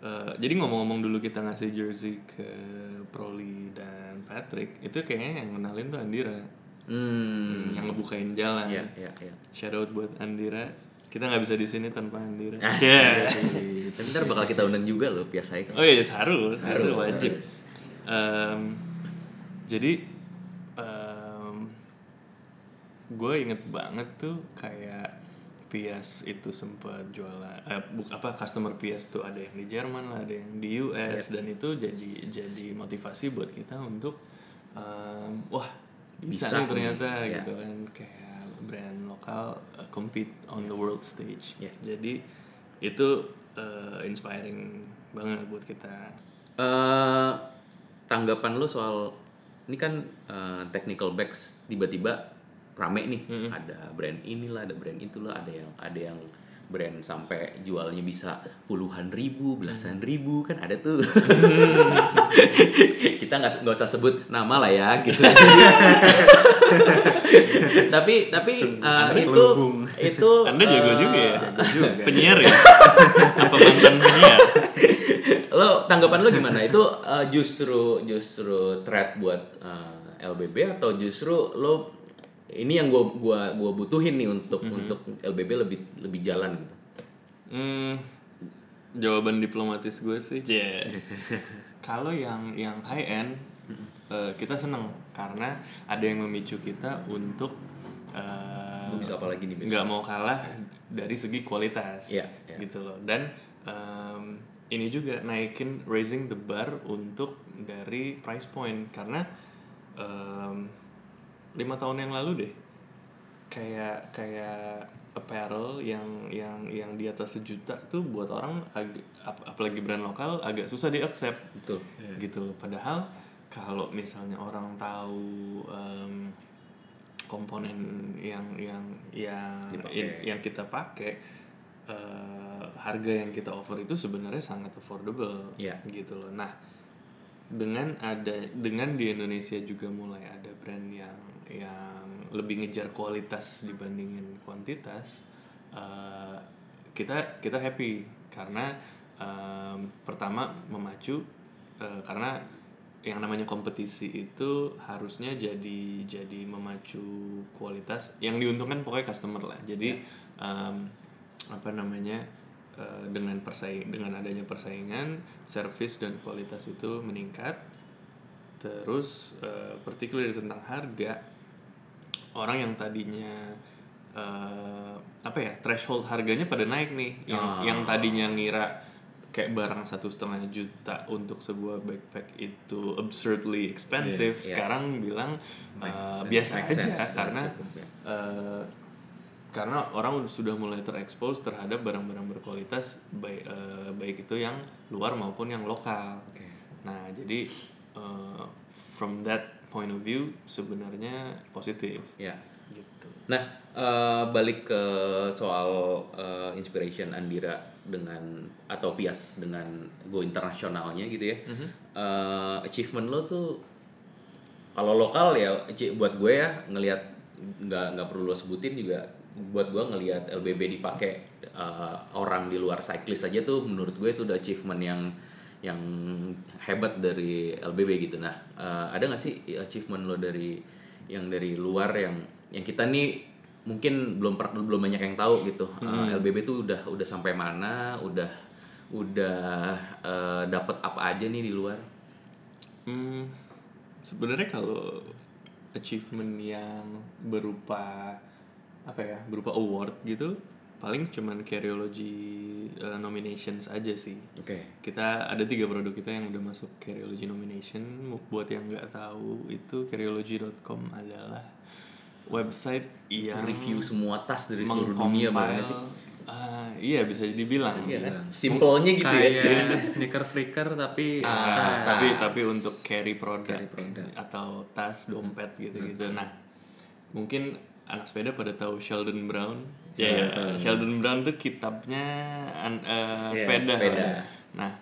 Speaker 2: uh, jadi ngomong-ngomong dulu kita ngasih jersey ke Proli dan Patrick, itu kayaknya yang kenalin tuh Andira,
Speaker 1: hmm
Speaker 2: yang ngebukain jalan.
Speaker 1: ya ya ya
Speaker 2: Shout out buat Andira. Kita nggak bisa di sini tanpa Andira.
Speaker 1: Asik.
Speaker 2: Yeah.
Speaker 1: Tapi ntar bakal kita undang juga loh biasanya
Speaker 2: Oh iya harus, harus,
Speaker 1: Harus,
Speaker 2: wajib.
Speaker 1: harus.
Speaker 2: Em, jadi em, gue inget banget tuh kayak Pias itu sempat jualan eh, buk apa customer Pias tuh ada yang di Jerman lah ada yang di US dan itu jadi jadi motivasi buat kita untuk em, wah bisa,
Speaker 1: Bisa
Speaker 2: nih ternyata
Speaker 1: ya.
Speaker 2: gitu kan. Kayak brand lokal uh, compete on the world stage.
Speaker 1: Ya.
Speaker 2: jadi itu uh, inspiring banget buat kita.
Speaker 1: Eh, tanggapan lu soal ini kan eh, technical bags tiba-tiba rame nih. Ada brand inilah ada brand itulah ada yang ada yang brand sampai jualnya bisa puluhan ribu belasan ribu kan ada tuh. (laughs) Kita nggak nggak usah sebut nama lah ya gitu. (laughs) Tapi tapi eh, itu itu
Speaker 2: anda jago
Speaker 1: eh,
Speaker 2: juga ya? Penyiar ya? (laughs) Apa mantan penyiar?
Speaker 1: Lo tanggapan lo gimana? Itu uh, justru justru threat buat uh, LBB atau justru lo ini yang gua gua gua butuhin nih untuk untuk LBB lebih lebih jalan gitu.
Speaker 2: Hmm, jawaban diplomatis gue sih, Cie. (laughs) Kalau yang yang high end, eh, kita seneng. Karena ada yang memicu kita untuk eh,
Speaker 1: Gua bisa apa lagi nih
Speaker 2: nggak mau kalah dari segi kualitas,
Speaker 1: Iya, iya.
Speaker 2: gitu loh. Dan em, ini juga naikin raising the bar untuk dari price point. Karena em, lima tahun yang lalu deh. Kayak kayak apparel yang yang yang di atas sejuta tuh buat orang ag- ap- apalagi brand lokal agak susah diaccept.
Speaker 1: Betul.
Speaker 2: Gitu loh. padahal kalau misalnya orang tahu em, komponen yang yang yang in- yang kita pakai eh, harga yang kita offer itu sebenarnya sangat affordable.
Speaker 1: Iya.
Speaker 2: gitu loh. Nah dengan ada dengan di Indonesia juga mulai ada brand yang yang lebih ngejar kualitas dibandingin kuantitas eh, kita kita happy. Karena em, pertama memacu eh, karena yang namanya kompetisi itu harusnya jadi jadi memacu kualitas. Yang diuntungkan pokoknya customer lah. Jadi em, apa namanya eh, dengan persaing dengan adanya persaingan service dan kualitas itu meningkat. Terus eh, particularly tentang harga orang yang tadinya eh, apa ya threshold harganya pada naik nih yang
Speaker 1: Ah.
Speaker 2: yang tadinya ngira kayak barang satu setengah juta untuk sebuah backpack itu absurdly expensive
Speaker 1: Iya, iya.
Speaker 2: sekarang bilang
Speaker 1: sense,
Speaker 2: biasa aja
Speaker 1: sense,
Speaker 2: karena eh, karena orang sudah mulai terekspos terhadap barang-barang berkualitas baik eh, baik itu yang luar maupun yang lokal.
Speaker 1: Oke.
Speaker 2: Nah, jadi eh, from that point of view sebenarnya positif.
Speaker 1: Ya.
Speaker 2: Gitu.
Speaker 1: nah eh, balik ke soal eh, inspiration Andira dengan atau Pias dengan go internasionalnya gitu ya. Eh, achievement lo tuh kalau lokal ya buat gue ya ngelihat nggak nggak perlu lo sebutin juga buat gue ngelihat LBB dipakai eh, orang di luar cyclist aja tuh menurut gue itu udah achievement yang yang hebat dari LBB gitu. Nah eh, ada nggak sih achievement lo dari yang dari luar yang yang kita nih mungkin belum belum banyak yang tahu gitu. Eh, LBB tuh udah udah sampai mana udah udah eh, dapat apa aja nih di luar?
Speaker 2: Hmm, sebenarnya kalau achievement yang berupa apa ya berupa award gitu paling cuman Carryology uh, nominations aja sih
Speaker 1: oke
Speaker 2: kita ada tiga produk kita yang udah masuk Carryology nomination buat yang nggak tahu itu Carryology.com adalah website yang
Speaker 1: review semua tas dari seluruh dunia
Speaker 2: mengcompile-
Speaker 1: bagaimana sih
Speaker 2: Ah, iya bisa dibilang
Speaker 1: Iya kan? Simpelnya gitu ya.
Speaker 3: kayak sneaker flicker tapi
Speaker 1: Ah,
Speaker 3: tas.
Speaker 2: tapi tapi untuk carry produk,
Speaker 3: Carry produk.
Speaker 2: atau tas dompet gitu-gitu nah mungkin anak sepeda pada tahu Sheldon Brown ya ya Sheldon Brown tuh kitabnya an- eh,
Speaker 3: Iya,
Speaker 2: sepeda
Speaker 1: sepeda.
Speaker 2: nah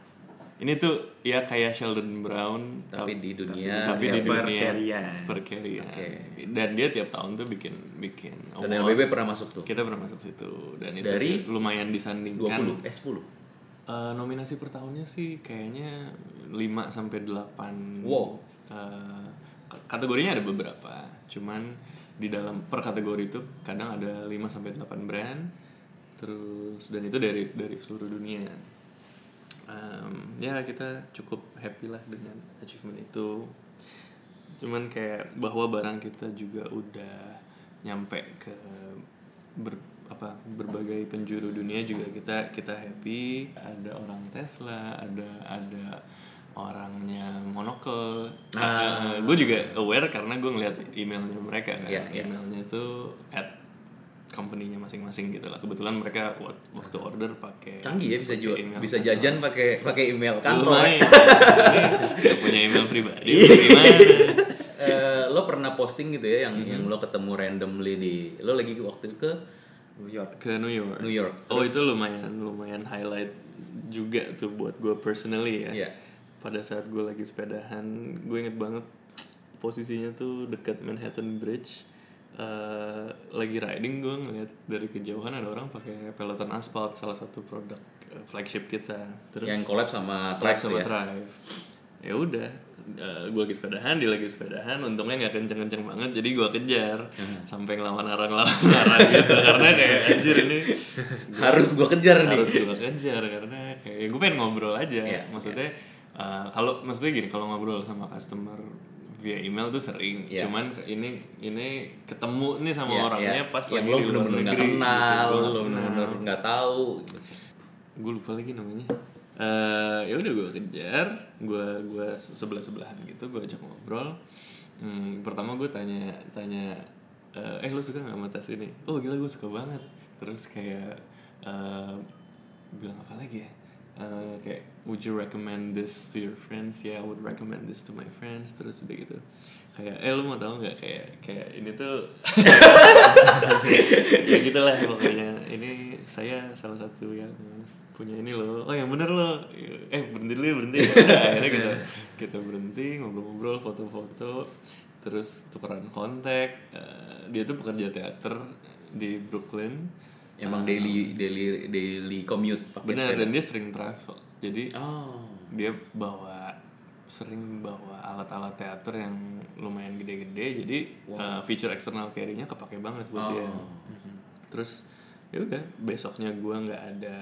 Speaker 2: ini tuh ya kayak Sheldon Brown
Speaker 1: Tapi di dunia
Speaker 2: tapi di
Speaker 3: per
Speaker 2: dunia
Speaker 3: carry-an.
Speaker 2: per carry-an.
Speaker 1: Oke.
Speaker 2: dan dia tiap tahun tuh bikin bikin
Speaker 1: dan
Speaker 2: award.
Speaker 1: LBB pernah masuk tuh
Speaker 2: kita pernah masuk situ dan itu
Speaker 1: Dari
Speaker 2: lumayan disandingkan
Speaker 1: 20 eh 10
Speaker 2: Eh, nominasi per tahunnya sih kayaknya 5 sampai 8.
Speaker 1: Wow.
Speaker 2: K- kategorinya ada beberapa. Cuman di dalam per kategori itu kadang ada 5 sampai 8 brand. Terus dan itu dari dari seluruh dunia. Em, ya kita cukup happy lah dengan achievement itu. Cuman kayak bahwa barang kita juga udah nyampe ke ber, apa berbagai penjuru dunia juga kita kita happy ada orang Tesla ada ada orangnya monocle
Speaker 1: Ah.
Speaker 2: gue juga aware karena gue ngeliat emailnya mereka kan
Speaker 1: Iya, iya.
Speaker 2: emailnya tuh at company-nya masing-masing gitu lah kebetulan mereka wak- waktu order pakai
Speaker 1: Canggih ya bisa jual,
Speaker 2: email
Speaker 1: bisa
Speaker 2: kantor.
Speaker 1: jajan pakai pakai email kantor.
Speaker 2: Lumayan. (laughs) Nggak punya email pribadi
Speaker 1: Eh, lo pernah posting gitu ya yang
Speaker 2: Mm-hmm.
Speaker 1: yang lo ketemu randomly di lo lagi waktu ke
Speaker 3: New York
Speaker 2: ke New York.
Speaker 1: New York.
Speaker 2: Oh itu lumayan lumayan highlight juga tuh buat gue personally ya.
Speaker 1: Iya.
Speaker 2: Pada saat gue lagi sepedahan, gue inget banget posisinya tuh dekat Manhattan Bridge. Eh, lagi riding gue ngeliat dari kejauhan ada orang pakai peloton aspal salah satu produk eh, flagship kita. Terus
Speaker 1: yang collab sama Tribe
Speaker 2: sama
Speaker 1: ya.
Speaker 2: Thrive. Ya udah, gue lagi sepedahan, dia lagi sepedahan. Untungnya nggak kenceng-kenceng banget, jadi gue kejar
Speaker 1: Hmm.
Speaker 2: sampai ngelawan arah ngelawan arah (laughs) gitu. Karena kayak anjir ini
Speaker 1: Harus gua kejar nih.
Speaker 2: harus gue kejar karena kayak gue pengen ngobrol aja.
Speaker 1: Iya,
Speaker 2: maksudnya uh, kalau maksudnya gini, kalau ngobrol sama customer via email tuh sering.
Speaker 1: Iya.
Speaker 2: Cuman ini ini ketemu nih sama
Speaker 1: Iya,
Speaker 2: orangnya
Speaker 1: iya.
Speaker 2: pas
Speaker 1: yang
Speaker 2: lagi
Speaker 1: lo
Speaker 2: luar
Speaker 1: bener-bener nggak kenal,
Speaker 2: gitu.
Speaker 1: Lo
Speaker 2: nggak
Speaker 1: bener-bener
Speaker 2: kenal
Speaker 1: nggak tahu.
Speaker 2: gue lupa lagi namanya Eh ya udah gue kejar gue gue sebelah sebelahan gitu gue ajak ngobrol hmm, pertama gue tanya tanya eh eh, lu suka nggak sama tas ini oh gila gue suka banget terus kayak eh bilang apa lagi ya Eh, kayak would you recommend this to your friends? Yeah I would recommend this to my friends terus udah gitu. Kayak eh lu mau tahu nggak? Kayak kayak ini tuh (laughs) ya gitulah pokoknya. Ini saya salah satu yang punya ini loh. Oh yang bener loh. Eh berhenti dulu berhenti. Udah, (laughs) akhirnya kita kita berhenti ngobrol-ngobrol foto-foto terus tukeran kontak. Eh, dia tuh pekerja teater di Brooklyn
Speaker 1: Emang daily daily daily commute pakai sepeda.
Speaker 2: dan dia sering travel jadi
Speaker 1: Oh.
Speaker 2: dia bawa sering bawa alat-alat teater yang lumayan gede-gede jadi uh, feature external carry-nya kepake banget buat dia
Speaker 1: Oh.
Speaker 2: Mhm. terus ya udah besoknya gua nggak ada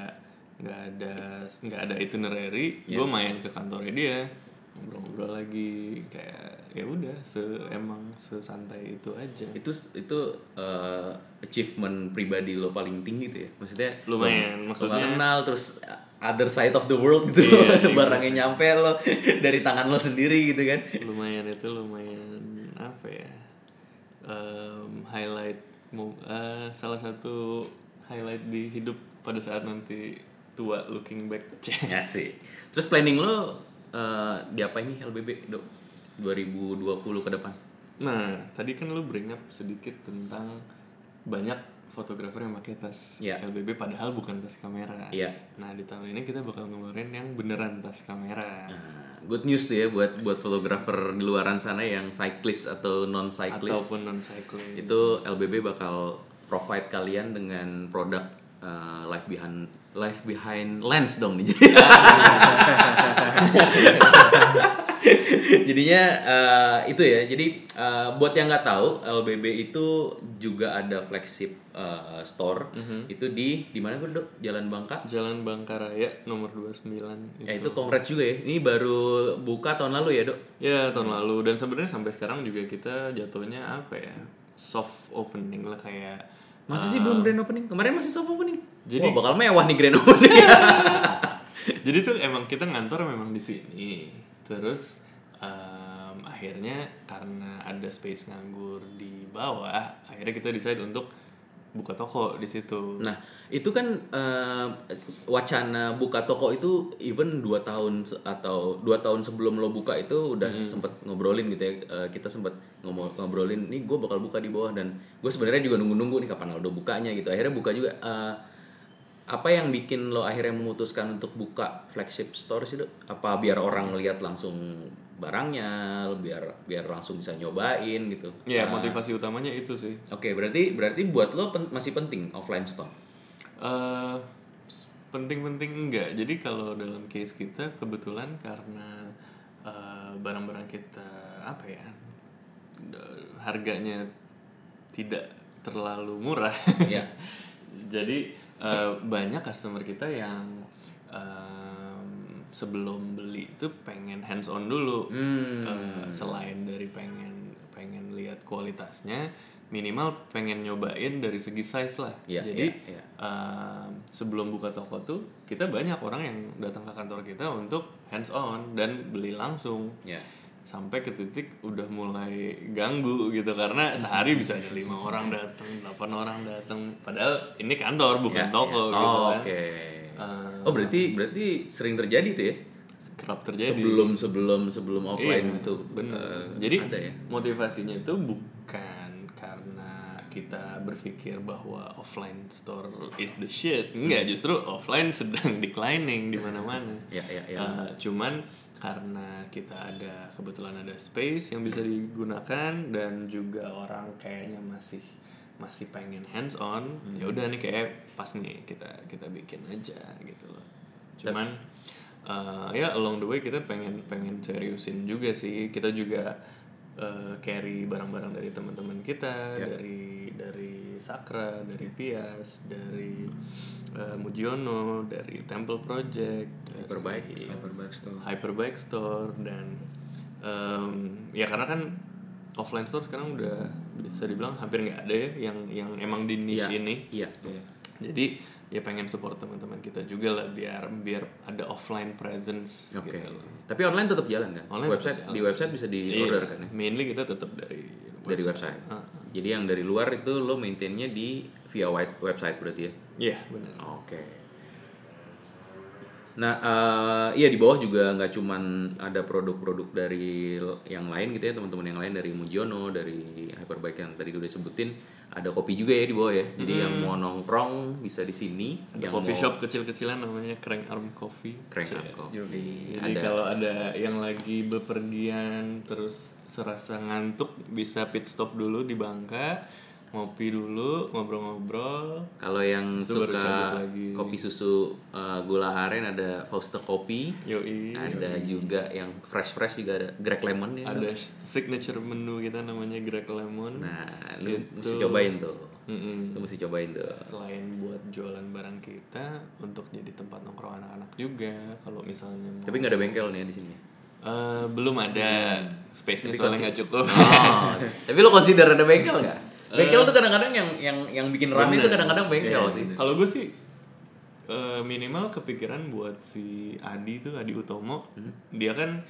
Speaker 2: nggak ada nggak ada itinerary
Speaker 1: Ya.
Speaker 2: gue main ke kantornya dia ngobrol-ngobrol lagi kayak ya udah se emang sesantai itu aja
Speaker 1: Itu itu eh, achievement pribadi lo paling tinggi tuh ya. Maksudnya
Speaker 2: Lumayan,
Speaker 1: lo- lo
Speaker 2: maksudnya-
Speaker 1: nggak kenal terus other side of the world gitu.
Speaker 2: Iya, (laughs)
Speaker 1: Barangnya nyampe lo (laughs) dari tangan lo sendiri gitu kan.
Speaker 2: lumayan itu lumayan apa ya em, highlight eh, salah satu highlight di hidup pada saat nanti tua looking back (laughs)
Speaker 1: Ya sih. Terus planning lo eh, diapain nih LBB, Dok? 2020 ke depan.
Speaker 2: nah tadi kan lu bring up sedikit tentang banyak fotografer yang pakai tas
Speaker 1: Iya.
Speaker 2: LBB padahal bukan tas kamera
Speaker 1: Iya.
Speaker 2: nah di tahun ini kita bakal ngeluarin yang beneran tas kamera
Speaker 1: Nah, good news tuh ya buat buat fotografer di luaran sana yang cyclist atau non cyclist.
Speaker 2: ataupun non cyclist
Speaker 1: itu LBB bakal provide kalian dengan produk uh, life behind life behind lens dong nih. (laughs) Jadinya uh, itu ya. Jadi uh, buat yang nggak tahu LBB itu juga ada flagship uh, store. Itu di di mana dok? Jalan Bangka.
Speaker 2: Jalan Bangkaraya nomor 29
Speaker 1: Ya itu congrats juga ya. Ini baru buka tahun lalu ya dok.
Speaker 2: Ya tahun lalu dan sebenarnya sampai sekarang juga kita jatuhnya apa ya soft opening lah kayak
Speaker 1: Masih sih belum grand opening. Kemarin masih soft opening.
Speaker 2: Jadi-
Speaker 1: Wah, bakal mewah nih grand opening. (laughs)
Speaker 2: jadi tuh emang kita ngantor memang di sini terus em, akhirnya karena ada space nganggur di bawah akhirnya kita decide untuk buka toko di situ
Speaker 1: Nah, itu kan eh, wacana buka toko itu even dua tahun se- atau dua tahun sebelum lo buka itu udah sempet ngobrolin gitu ya. Eh, kita sempet ngomo- ngobrolin, nih gue bakal buka di bawah dan gue sebenarnya juga nunggu-nunggu nih kapan Aldo bukanya gitu. Akhirnya buka juga. Eh, apa yang bikin lo akhirnya memutuskan untuk buka flagship store sih dok? Apa biar orang lihat langsung barangnya, biar biar langsung bisa nyobain gitu?
Speaker 2: ya
Speaker 1: Nah,
Speaker 2: motivasi utamanya itu sih
Speaker 1: Oke, berarti berarti buat lo pen- masih penting offline store.
Speaker 2: Eh, penting-penting enggak. Jadi kalau dalam case kita kebetulan karena eh, barang-barang kita apa ya harganya tidak terlalu murah.
Speaker 1: Ya. (laughs)
Speaker 2: Jadi eh, banyak customer kita yang em, sebelum beli itu pengen hands on dulu.
Speaker 1: Hmm.
Speaker 2: Eh, selain dari pengen pengen lihat kualitasnya minimal pengen nyobain dari segi size lah.
Speaker 1: Iya,
Speaker 2: Jadi
Speaker 1: iya, iya.
Speaker 2: um, sebelum buka toko tuh kita banyak orang yang datang ke kantor kita untuk hands on dan beli langsung.
Speaker 1: Ya.
Speaker 2: Sampai ke titik udah mulai ganggu gitu karena sehari bisa ada lima orang datang, delapan orang datang. Padahal ini kantor bukan
Speaker 1: Ya,
Speaker 2: toko
Speaker 1: ya.
Speaker 2: gitu
Speaker 1: Oh,
Speaker 2: kan.
Speaker 1: Oke.
Speaker 2: Eh,
Speaker 1: Oh berarti berti sering terjadi tuh ya?
Speaker 2: kerap terjadi.
Speaker 1: Sebelum sebelum sebelum offline
Speaker 2: Iya,
Speaker 1: itu.
Speaker 2: bener.
Speaker 1: eh,
Speaker 2: Jadi
Speaker 1: ada ya.
Speaker 2: motivasinya itu bukan karena kita berpikir bahwa offline store is the shit. Enggak, justru offline sedang (laughs) declining di mana-mana. (laughs)
Speaker 1: Ya ya ya.
Speaker 2: Eh, cuman karena kita ada kebetulan ada space yang bisa digunakan dan juga orang kayaknya masih masih pengen hands on ya udah nih kayak pas nih kita kita bikin aja gitu loh cuman eh, ya along the way kita pengen pengen seriusin juga sih kita juga eh, carry barang-barang dari teman-teman kita
Speaker 1: Ya.
Speaker 2: dari dari Sakra dari Pias dari eh, Mujiono dari Temple Project
Speaker 1: Hyperbike,
Speaker 3: Hyperbike Store.
Speaker 2: Hyperbike Store dan em, ya karena kan offline store sekarang udah bisa dibilang hampir nggak ada ya yang yang emang di niche
Speaker 1: Iya,
Speaker 2: ini
Speaker 1: Iya.
Speaker 2: jadi ya pengen support teman-teman kita juga lah biar biar ada offline presence
Speaker 1: Oke.
Speaker 2: gitu loh.
Speaker 1: Tapi online tetap jalan kan?
Speaker 2: Online
Speaker 1: website
Speaker 2: tetap
Speaker 1: di
Speaker 2: jalan.
Speaker 1: website bisa di
Speaker 2: Iya,
Speaker 1: order kan ya?
Speaker 2: mainly kita tetap dari
Speaker 1: Dari website.
Speaker 2: Ah,
Speaker 1: Jadi yang dari luar itu lo maintainnya di via web- website berarti ya?
Speaker 2: Iya benar.
Speaker 1: Oke. Nah, eh, iya di bawah juga nggak cuman ada produk-produk dari yang lain gitu ya teman-teman yang lain dari Mujiono, dari Hyperbike yang tadi udah disebutin, ada kopi juga ya di bawah ya. Jadi yang mau nongkrong bisa di sini.
Speaker 2: Ada
Speaker 1: yang
Speaker 2: coffee
Speaker 1: mau
Speaker 2: shop kecil-kecilan namanya Crank Arm Coffee.
Speaker 1: Crank
Speaker 2: Cie.
Speaker 1: Arm Coffee.
Speaker 2: Jadi
Speaker 1: Ada-
Speaker 2: kalau ada yang lagi bepergian terus serasa ngantuk bisa pit stop dulu di Bangka, ngopi dulu, ngobrol-ngobrol.
Speaker 1: Kalau yang
Speaker 2: Terus
Speaker 1: suka
Speaker 2: lagi.
Speaker 1: kopi susu eh, gula aren ada Fausta Kopi.
Speaker 2: Yoi.
Speaker 1: Ada juga yang fresh fresh juga ada Greg Lemon ya.
Speaker 2: Ada signature menu kita namanya Greg Lemon.
Speaker 1: Nah, lu
Speaker 2: Itu.
Speaker 1: mesti cobain tuh.
Speaker 2: Mm-mm.
Speaker 1: Lu mesti cobain tuh.
Speaker 2: Selain buat jualan barang kita, untuk jadi tempat nongkrong anak-anak juga. Kalau misalnya mau
Speaker 1: Tapi nggak ada bengkel nih di sini.
Speaker 2: Eh, belum ada space-nya
Speaker 1: Tapi
Speaker 2: soalnya nggak cukup.
Speaker 1: Oh, (laughs) tapi lo consider ada bengkel nggak? Bengkel tuh kadang-kadang yang yang yang bikin rame itu kadang-kadang bengkel
Speaker 3: Iya,
Speaker 1: sih.
Speaker 2: Kalau gue sih eh, minimal kepikiran buat si Adi tuh Adi Utomo,
Speaker 1: Hmm.
Speaker 2: dia kan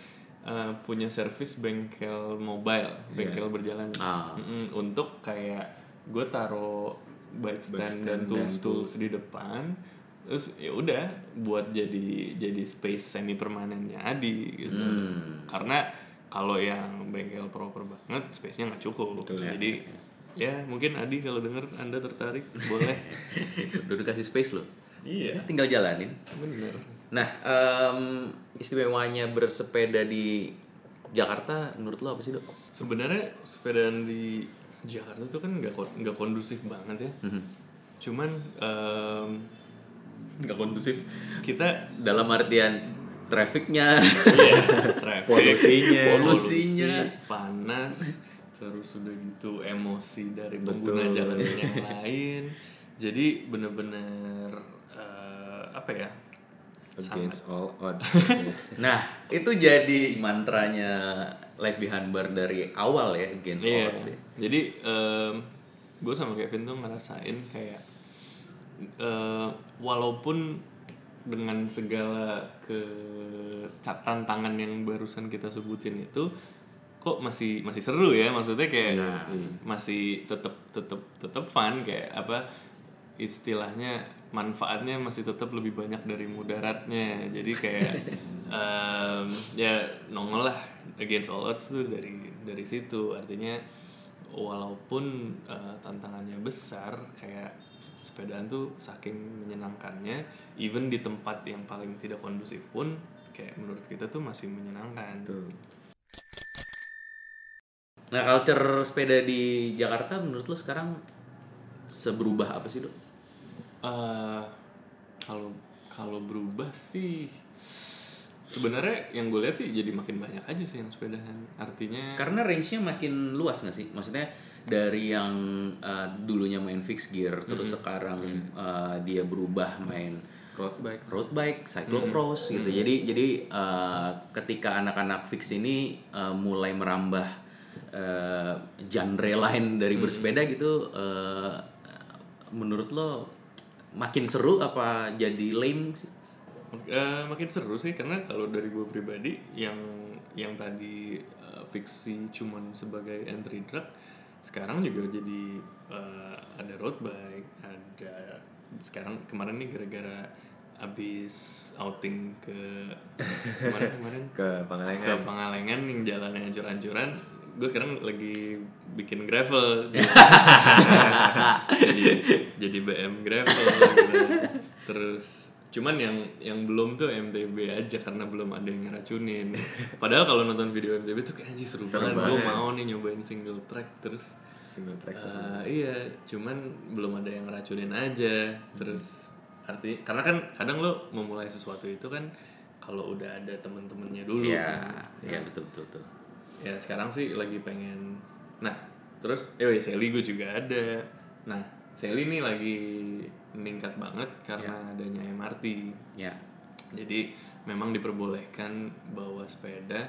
Speaker 2: eh, punya service bengkel mobile, bengkel berjalan
Speaker 1: Ah.
Speaker 2: Mm-mm, untuk kayak gue taruh bike stand,
Speaker 3: stand
Speaker 2: dan
Speaker 3: dan
Speaker 2: tools tools di depan, terus ya udah buat jadi jadi space semi permanennya Adi gitu.
Speaker 1: Hmm.
Speaker 2: Karena kalau yang bengkel proper banget, space-nya nggak cukup. Jadi ya mungkin Adi kalau denger Anda tertarik boleh. (laughs)
Speaker 1: Udah dikasih space lo.
Speaker 2: iya,
Speaker 1: Tinggal jalanin.
Speaker 2: bener.
Speaker 1: Nah, em, istimewanya bersepeda di Jakarta menurut lo apa sih dok?
Speaker 2: Sebenarnya sepedaan di Jakarta tuh kan nggak nggak kondusif banget ya.
Speaker 1: Mhm.
Speaker 2: Cuman
Speaker 1: Nggak kondusif.
Speaker 2: kita
Speaker 1: Dalam artian trafficnya.
Speaker 2: iya, (laughs) traffic,
Speaker 3: Polusinya.
Speaker 1: Polusinya.
Speaker 2: polusi, panas, terus udah gitu emosi dari pengguna
Speaker 3: Betul.
Speaker 2: jalan yang (laughs) lain. Jadi bener-bener eh, apa ya?
Speaker 3: Against all odds. (laughs)
Speaker 1: Nah, itu jadi mantranya Life Behind Bar dari awal ya, Against All
Speaker 2: Iya.
Speaker 1: Odds ya.
Speaker 2: Jadi gue sama Kevin tuh ngerasain kayak eh, walaupun dengan segala kecatan tangan yang barusan kita sebutin itu kok masih masih seru ya? Maksudnya kayak masih tetep tetep tetep fun kayak apa istilahnya manfaatnya masih tetap lebih banyak dari mudaratnya. Jadi kayak (laughs) em, ya nongol lah against all odds tuh dari dari situ. Artinya walaupun eh, tantangannya besar kayak sepedaan tuh saking menyenangkannya even di tempat yang paling tidak kondusif pun kayak menurut kita tuh masih menyenangkan.
Speaker 3: Tuh.
Speaker 1: Nah, culture sepeda di Jakarta menurut lo sekarang seberubah apa sih, Dok?
Speaker 2: Eh, kalau kalau berubah sih sebenarnya yang gue lihat sih jadi makin banyak aja sih yang sepedahan artinya
Speaker 1: Karena range-nya makin luas nggak sih? Maksudnya dari yang uh, dulunya main fixed gear, terus sekarang uh, dia berubah main
Speaker 3: Road bike.
Speaker 1: road bike, cyclocross gitu. Jadi jadi uh, ketika anak-anak fix ini uh, mulai merambah eh, genre lain dari bersepeda gitu eh, menurut lo makin seru apa jadi lame sih?
Speaker 2: Eh, makin seru sih karena kalau dari gue pribadi yang yang tadi eh, fiksi cuman sebagai entry drug sekarang juga jadi eh, ada road bike ada sekarang kemarin nih gara-gara abis outing ke kemarin kemarin
Speaker 3: ke (laughs)
Speaker 2: ke
Speaker 3: Pangalengan
Speaker 2: Pangalengan yang jalannya hancur-hancuran gue sekarang lagi bikin gravel. (laughs) Jadi, jadi BM gravel gitu. terus cuman yang yang belum tuh MTB aja karena belum ada yang ngeracunin. Padahal kalau nonton video MTB tuh kayak anjir seru,
Speaker 3: Seru
Speaker 2: banget. gue mau nih nyobain single track terus.
Speaker 3: Single track
Speaker 2: Eh, iya cuman belum ada yang ngeracunin aja. Terus arti karena kan kadang lo memulai sesuatu itu kan kalau udah ada temen-temennya dulu
Speaker 1: Iya,
Speaker 2: kan.
Speaker 1: iya betul betul betul.
Speaker 2: Ya sekarang sih lagi pengen nah terus eh weh, Sally gue juga ada. Nah Sally nih lagi meningkat banget karena adanya MRT
Speaker 1: Ya.
Speaker 2: jadi memang diperbolehkan bawa sepeda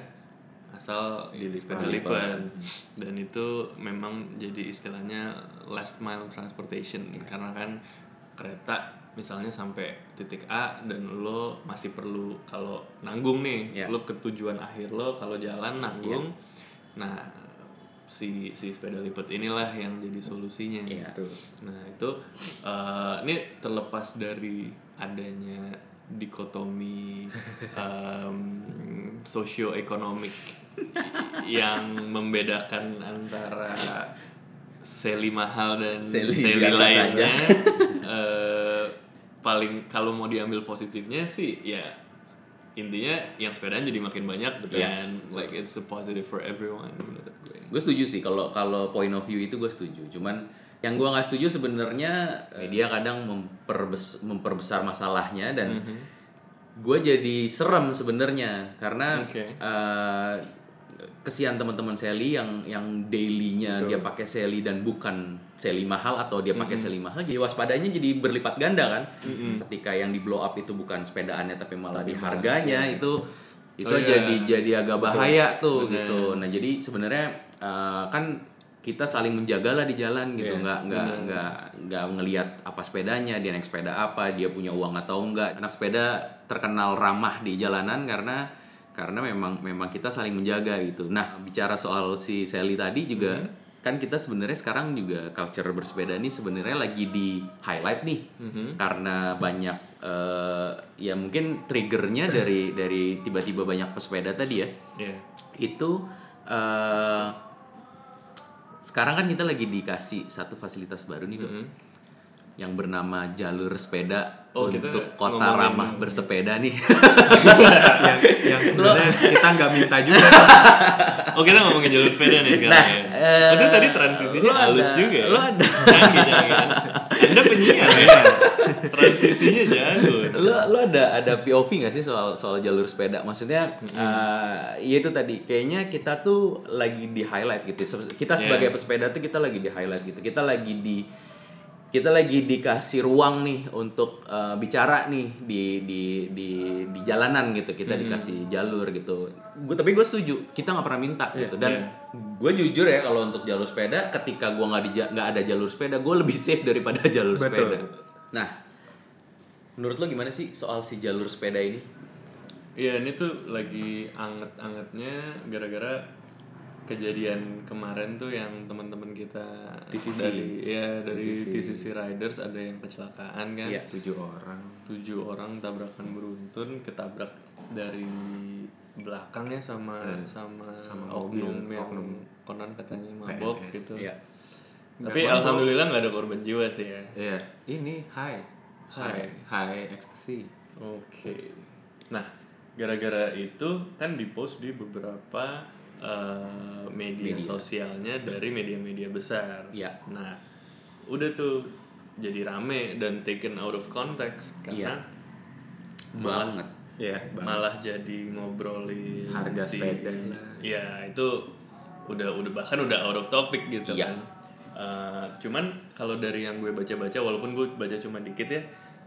Speaker 2: asal
Speaker 3: Dilipat.
Speaker 2: sepeda lipat. Dan itu memang jadi istilahnya last mile transportation karena kan kereta misalnya sampai titik A dan lo masih perlu kalau nanggung nih
Speaker 1: Ya.
Speaker 2: lo ke tujuan akhir lo kalau jalan nanggung nah si si sepeda lipat inilah yang jadi solusinya
Speaker 1: Iya.
Speaker 3: Tuh.
Speaker 2: Nah itu eh, ini terlepas dari adanya dikotomi (laughs) em, sosioekonomik yang membedakan antara seli mahal dan
Speaker 1: Seli
Speaker 2: seli, lainnya. Eh, paling kalau mau diambil positifnya sih ya intinya yang sepedaan jadi makin banyak
Speaker 1: Iya.
Speaker 2: dan like it's a positive for everyone menurut gue.
Speaker 1: Gue setuju sih kalau kalau point of view itu gue setuju. Cuman yang gue nggak setuju sebenarnya media kadang memperbes- memperbesar masalahnya dan gue jadi serem sebenarnya karena
Speaker 2: Oke.
Speaker 1: eh, kesian teman-teman Sally yang yang dailynya dia pakai Sally dan bukan Sally mahal atau dia pakai Sally mahal jadi waspadanya jadi berlipat ganda kan? Ketika yang di blow up itu bukan sepedaannya tapi malah di harganya itu itu
Speaker 2: Oh, iya.
Speaker 1: jadi jadi agak bahaya tuh gitu. Nah jadi sebenarnya eh, kan kita saling menjaga lah di jalan gitu.
Speaker 3: Iya,
Speaker 1: nggak nggak nggak nggak ngelihat apa sepedanya dia naik sepeda apa dia punya uang atau enggak anak sepeda terkenal ramah di jalanan karena karena memang memang kita saling menjaga gitu. Nah bicara soal si Sally tadi juga kan kita sebenarnya sekarang juga culture bersepeda ini sebenarnya lagi di highlight nih. Karena banyak eh, ya mungkin triggernya (coughs) dari dari tiba-tiba banyak pesepeda tadi ya.
Speaker 2: Iya.
Speaker 1: itu eh sekarang kan kita lagi dikasih satu fasilitas baru nih dok yang bernama jalur sepeda
Speaker 2: Oh, kita
Speaker 1: untuk kota ramah bersepeda nih
Speaker 3: yang yang (laughs) sebenarnya kita nggak minta juga
Speaker 2: Oh kita ngomongin jalur sepeda nih sekarang
Speaker 1: Nah,
Speaker 2: ya.
Speaker 1: eh,
Speaker 2: Itu tadi transisinya
Speaker 1: lu
Speaker 2: halus
Speaker 1: ada-
Speaker 2: juga ya.
Speaker 1: lu ada.
Speaker 2: Canggih, canggih. Anda penyiar ya. Transisinya jago.
Speaker 1: lo lo ada ada POV nggak sih soal soal jalur sepeda maksudnya eh, ya itu tadi kayaknya kita tuh lagi di highlight gitu kita sebagai pesepeda tuh kita lagi di highlight gitu kita lagi di kita lagi dikasih ruang nih untuk eh, bicara nih di di di di jalanan gitu. Kita dikasih jalur gitu. Gue tapi gue setuju kita nggak pernah minta gitu. Dan gue jujur ya kalau untuk jalur sepeda ketika gue nggak di nggak ada jalur sepeda gue lebih (laughs) safe daripada jalur
Speaker 3: Betul.
Speaker 1: sepeda. Nah menurut lo gimana sih soal si jalur sepeda ini?
Speaker 2: Iya ini tuh lagi anget-angetnya gara-gara kejadian kemarin tuh yang teman-teman kita
Speaker 3: TCC.
Speaker 2: dari ya dari
Speaker 3: TCC.
Speaker 2: TCC Riders ada yang kecelakaan kan.
Speaker 1: Iya.
Speaker 3: tujuh orang
Speaker 2: tujuh orang tabrakan beruntun ketabrak dari belakangnya sama sama,
Speaker 3: Sama
Speaker 2: oknum yang
Speaker 3: oknum.
Speaker 2: konon katanya mabok
Speaker 3: PNS.
Speaker 2: gitu.
Speaker 1: Iya.
Speaker 2: Tapi
Speaker 3: mabok.
Speaker 2: alhamdulillah nggak ada korban jiwa sih ya.
Speaker 3: Iya, ini high,
Speaker 2: High.
Speaker 3: high ecstasy.
Speaker 2: Oke. Nah, gara-gara itu kan dipost di beberapa eh, media,
Speaker 1: Media.
Speaker 2: sosialnya dari media-media besar.
Speaker 1: Iya.
Speaker 2: Nah, udah tuh jadi rame dan taken out of context karena
Speaker 1: Iya.
Speaker 2: malah
Speaker 1: banget
Speaker 3: Iya,
Speaker 2: malah jadi ngobrolin
Speaker 3: Harga sepeda lah.
Speaker 2: ya itu udah udah bahkan udah out of topic gitu
Speaker 1: Iya.
Speaker 2: kan Eh, cuman kalau dari yang gue baca-baca walaupun gue baca cuma dikit ya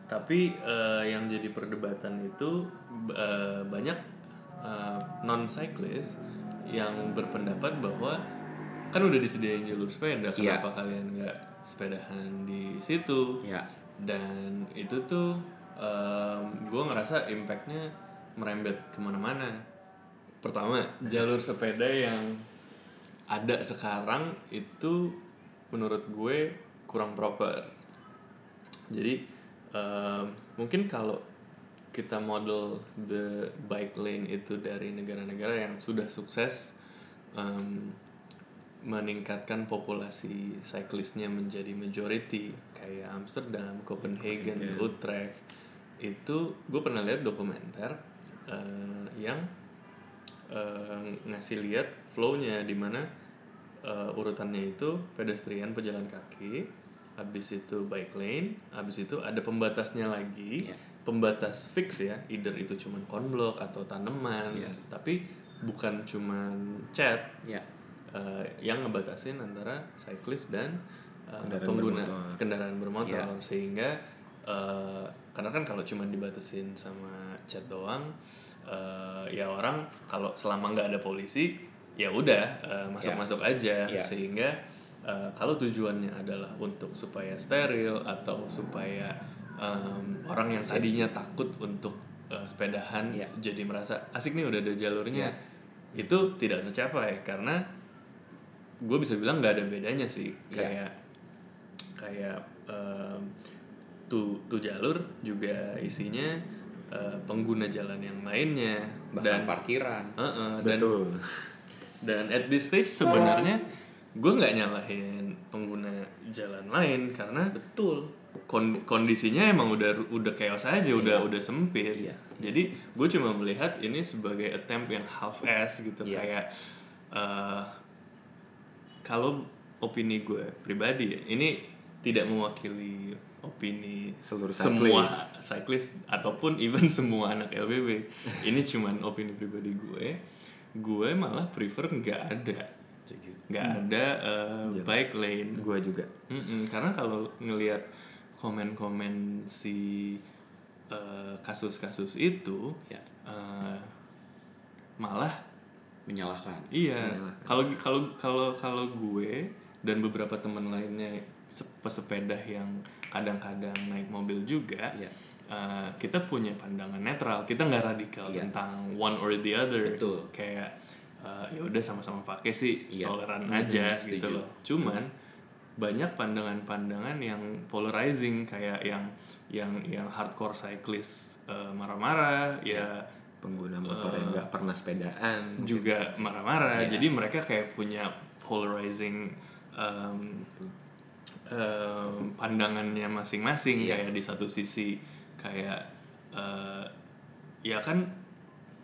Speaker 2: tapi eh, yang jadi perdebatan itu eh, banyak non cyclist yang berpendapat bahwa kan udah disediain jalur sepeda kenapa kalian nggak sepedahan di situ?
Speaker 1: Ya.
Speaker 2: dan itu tuh gue ngerasa impactnya merembet ke mana-mana. Pertama jalur sepeda yang ada sekarang itu menurut gue kurang proper. Jadi em, mungkin kalau kita model the bike lane itu dari negara-negara yang sudah sukses em, meningkatkan populasi cyclistnya menjadi majority kayak Amsterdam, Copenhagen, Utrecht. Itu gue pernah lihat dokumenter eh, yang eh, ngasih lihat flow-nya di mana eh, urutannya itu pedestrian pejalan kaki, habis itu bike lane, habis itu ada pembatasnya lagi,
Speaker 1: Iya.
Speaker 2: Pembatas fix ya, either itu cuman konblok atau tanaman,
Speaker 1: Iya.
Speaker 2: tapi bukan cuman cat
Speaker 1: Ya.
Speaker 2: eh, yang ngebatasin antara cyclist dan eh,
Speaker 3: Kendaraan
Speaker 2: pengguna
Speaker 3: bermotor.
Speaker 2: kendaraan bermotor
Speaker 1: Iya.
Speaker 2: sehingga eh, karena kan kalau cuma dibatasin sama cat doang eh, ya orang kalau selama nggak ada polisi ya udah eh, masuk-masuk aja
Speaker 1: Iya.
Speaker 2: sehingga eh, kalau tujuannya adalah untuk supaya steril atau supaya em, orang yang tadinya takut untuk eh, sepedahan
Speaker 1: Iya.
Speaker 2: jadi merasa asik nih udah ada jalurnya
Speaker 1: Iya.
Speaker 2: itu tidak tercapai karena gue bisa bilang nggak ada bedanya sih
Speaker 1: Iya.
Speaker 2: kayak kayak em, tuh tuh jalur juga isinya eh, pengguna jalan yang lainnya
Speaker 1: Bahkan
Speaker 2: dan
Speaker 1: parkiran.
Speaker 2: Heeh, dan
Speaker 3: Betul.
Speaker 2: dan at this stage sebenarnya gue nggak nyalahin pengguna jalan lain karena
Speaker 1: Betul.
Speaker 2: Kon- kondisinya emang udah udah chaos aja udah udah sempit.
Speaker 1: Iya.
Speaker 2: jadi gue cuma melihat ini sebagai attempt yang half ass gitu.
Speaker 1: Iya.
Speaker 2: kayak eh, kalau opini gue pribadi ini tidak mewakili opini
Speaker 3: Seluruh
Speaker 2: semua cyclist. ataupun even semua anak LBB (laughs) ini cuman opini pribadi gue gue malah prefer nggak ada. Nggak ada eh, bike lane.
Speaker 3: Gue juga.
Speaker 2: Mm-mm, karena kalau ngelihat komen-komen si eh, kasus-kasus itu
Speaker 1: Ya.
Speaker 2: eh, malah
Speaker 1: Menyalahkan.
Speaker 2: iya kalau kalau kalau kalau gue dan beberapa teman lainnya se- pesepeda yang kadang-kadang naik mobil juga
Speaker 1: Iya.
Speaker 2: eh, kita punya pandangan netral kita nggak radikal
Speaker 1: Iya.
Speaker 2: tentang one or the other
Speaker 1: Betul.
Speaker 2: kayak eh, ya udah sama-sama pakai sih
Speaker 1: Iya.
Speaker 2: toleran
Speaker 1: Mhm,
Speaker 2: aja gitu loh cuman banyak pandangan-pandangan yang polarizing kayak yang yang yang hardcore cyclist eh, marah-marah ya
Speaker 3: Pengguna motor yang nggak pernah sepedaan.
Speaker 2: juga marah-marah.
Speaker 1: Iya.
Speaker 2: Jadi mereka kayak punya polarizing um, um, pandangannya masing-masing.
Speaker 1: Iya.
Speaker 2: Kayak di satu sisi kayak uh, ya kan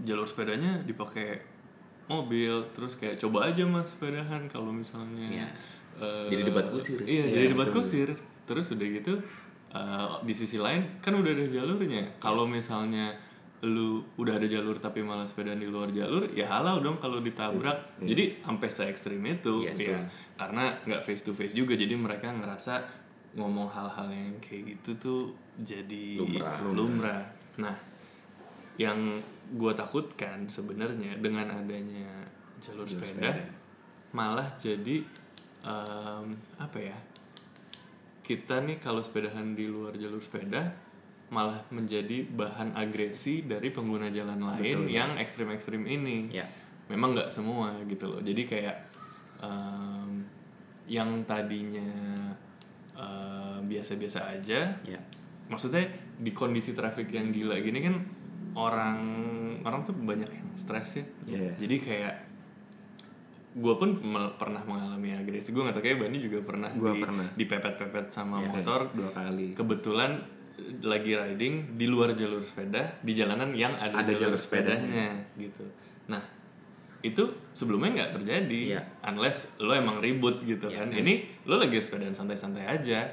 Speaker 2: jalur sepedanya dipakai mobil, terus kayak coba aja mas sepedahan kalau misalnya.
Speaker 1: Iya.
Speaker 2: Uh,
Speaker 1: Jadi debat kusir.
Speaker 2: Iya,
Speaker 3: Iya,
Speaker 2: jadi debat
Speaker 3: betul.
Speaker 2: kusir. Terus udah gitu uh, di sisi lain kan udah ada jalurnya. Kalau misalnya lu udah ada jalur tapi malah sepeda di luar jalur, ya halau dong kalau ditabrak. Jadi sampai se ekstrim itu,
Speaker 1: Yes.
Speaker 2: ya karena nggak face to face juga. Jadi mereka ngerasa ngomong hal-hal yang kayak gitu tuh jadi
Speaker 1: Lumrah.
Speaker 2: lumrah. Nah, yang gua takutkan sebenarnya dengan adanya jalur sepeda, malah jadi em, apa ya? Kita nih kalau sepedahan di luar jalur sepeda malah menjadi bahan agresi dari pengguna jalan lain yang ekstrim-ekstrim ini.
Speaker 1: Ya.
Speaker 2: Memang nggak semua gitu loh. Jadi kayak em, yang tadinya eh, biasa-biasa aja
Speaker 1: Ya.
Speaker 2: maksudnya di kondisi traffic yang gila gini kan orang orang tuh banyak yang stres ya
Speaker 3: Iya.
Speaker 2: jadi kayak gue pun pernah mengalami agresi gue nggak tahu kayak Bani juga pernah
Speaker 3: Gua
Speaker 2: di,
Speaker 3: pernah.
Speaker 2: dipepet-pepet sama
Speaker 1: Iya.
Speaker 2: motor
Speaker 3: dua kali.
Speaker 2: kebetulan lagi riding di luar jalur sepeda di jalanan yang ada,
Speaker 3: Ada
Speaker 2: jalur,
Speaker 3: jalur
Speaker 2: sepedanya gitu nah itu sebelumnya nggak terjadi
Speaker 1: Iya.
Speaker 2: unless lo emang ribut gitu
Speaker 1: Iya.
Speaker 2: kan ini lo lagi sepedaan santai-santai aja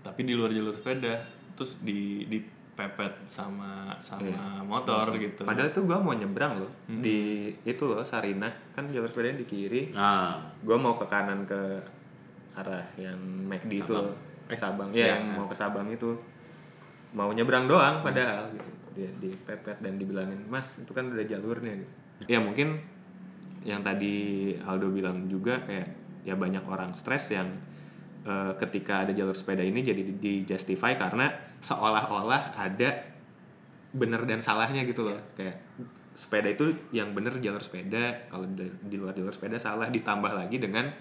Speaker 2: tapi di luar jalur sepeda terus di dipepet sama sama motor gitu
Speaker 3: Padahal tuh gue mau nyebrang loh di itu loh Sarina kan jalur sepeda di kiri.
Speaker 1: Nah,
Speaker 3: Gue mau ke kanan ke arah yang McD itu loh. Eh Sabang.
Speaker 1: Iya.
Speaker 3: Ya, yang mau ke Sabang itu. Mau nyebrang doang padahal gitu. Dia dipepet dan dibilangin, "Mas, itu kan udah jalurnya." gitu. Ya mungkin yang tadi Aldo bilang juga kayak ya banyak orang stres yang eh, ketika ada jalur sepeda ini jadi di, di justify karena seolah-olah ada benar dan salahnya gitu loh kayak sepeda itu yang benar jalur sepeda kalau di, luar jalur sepeda salah ditambah lagi dengan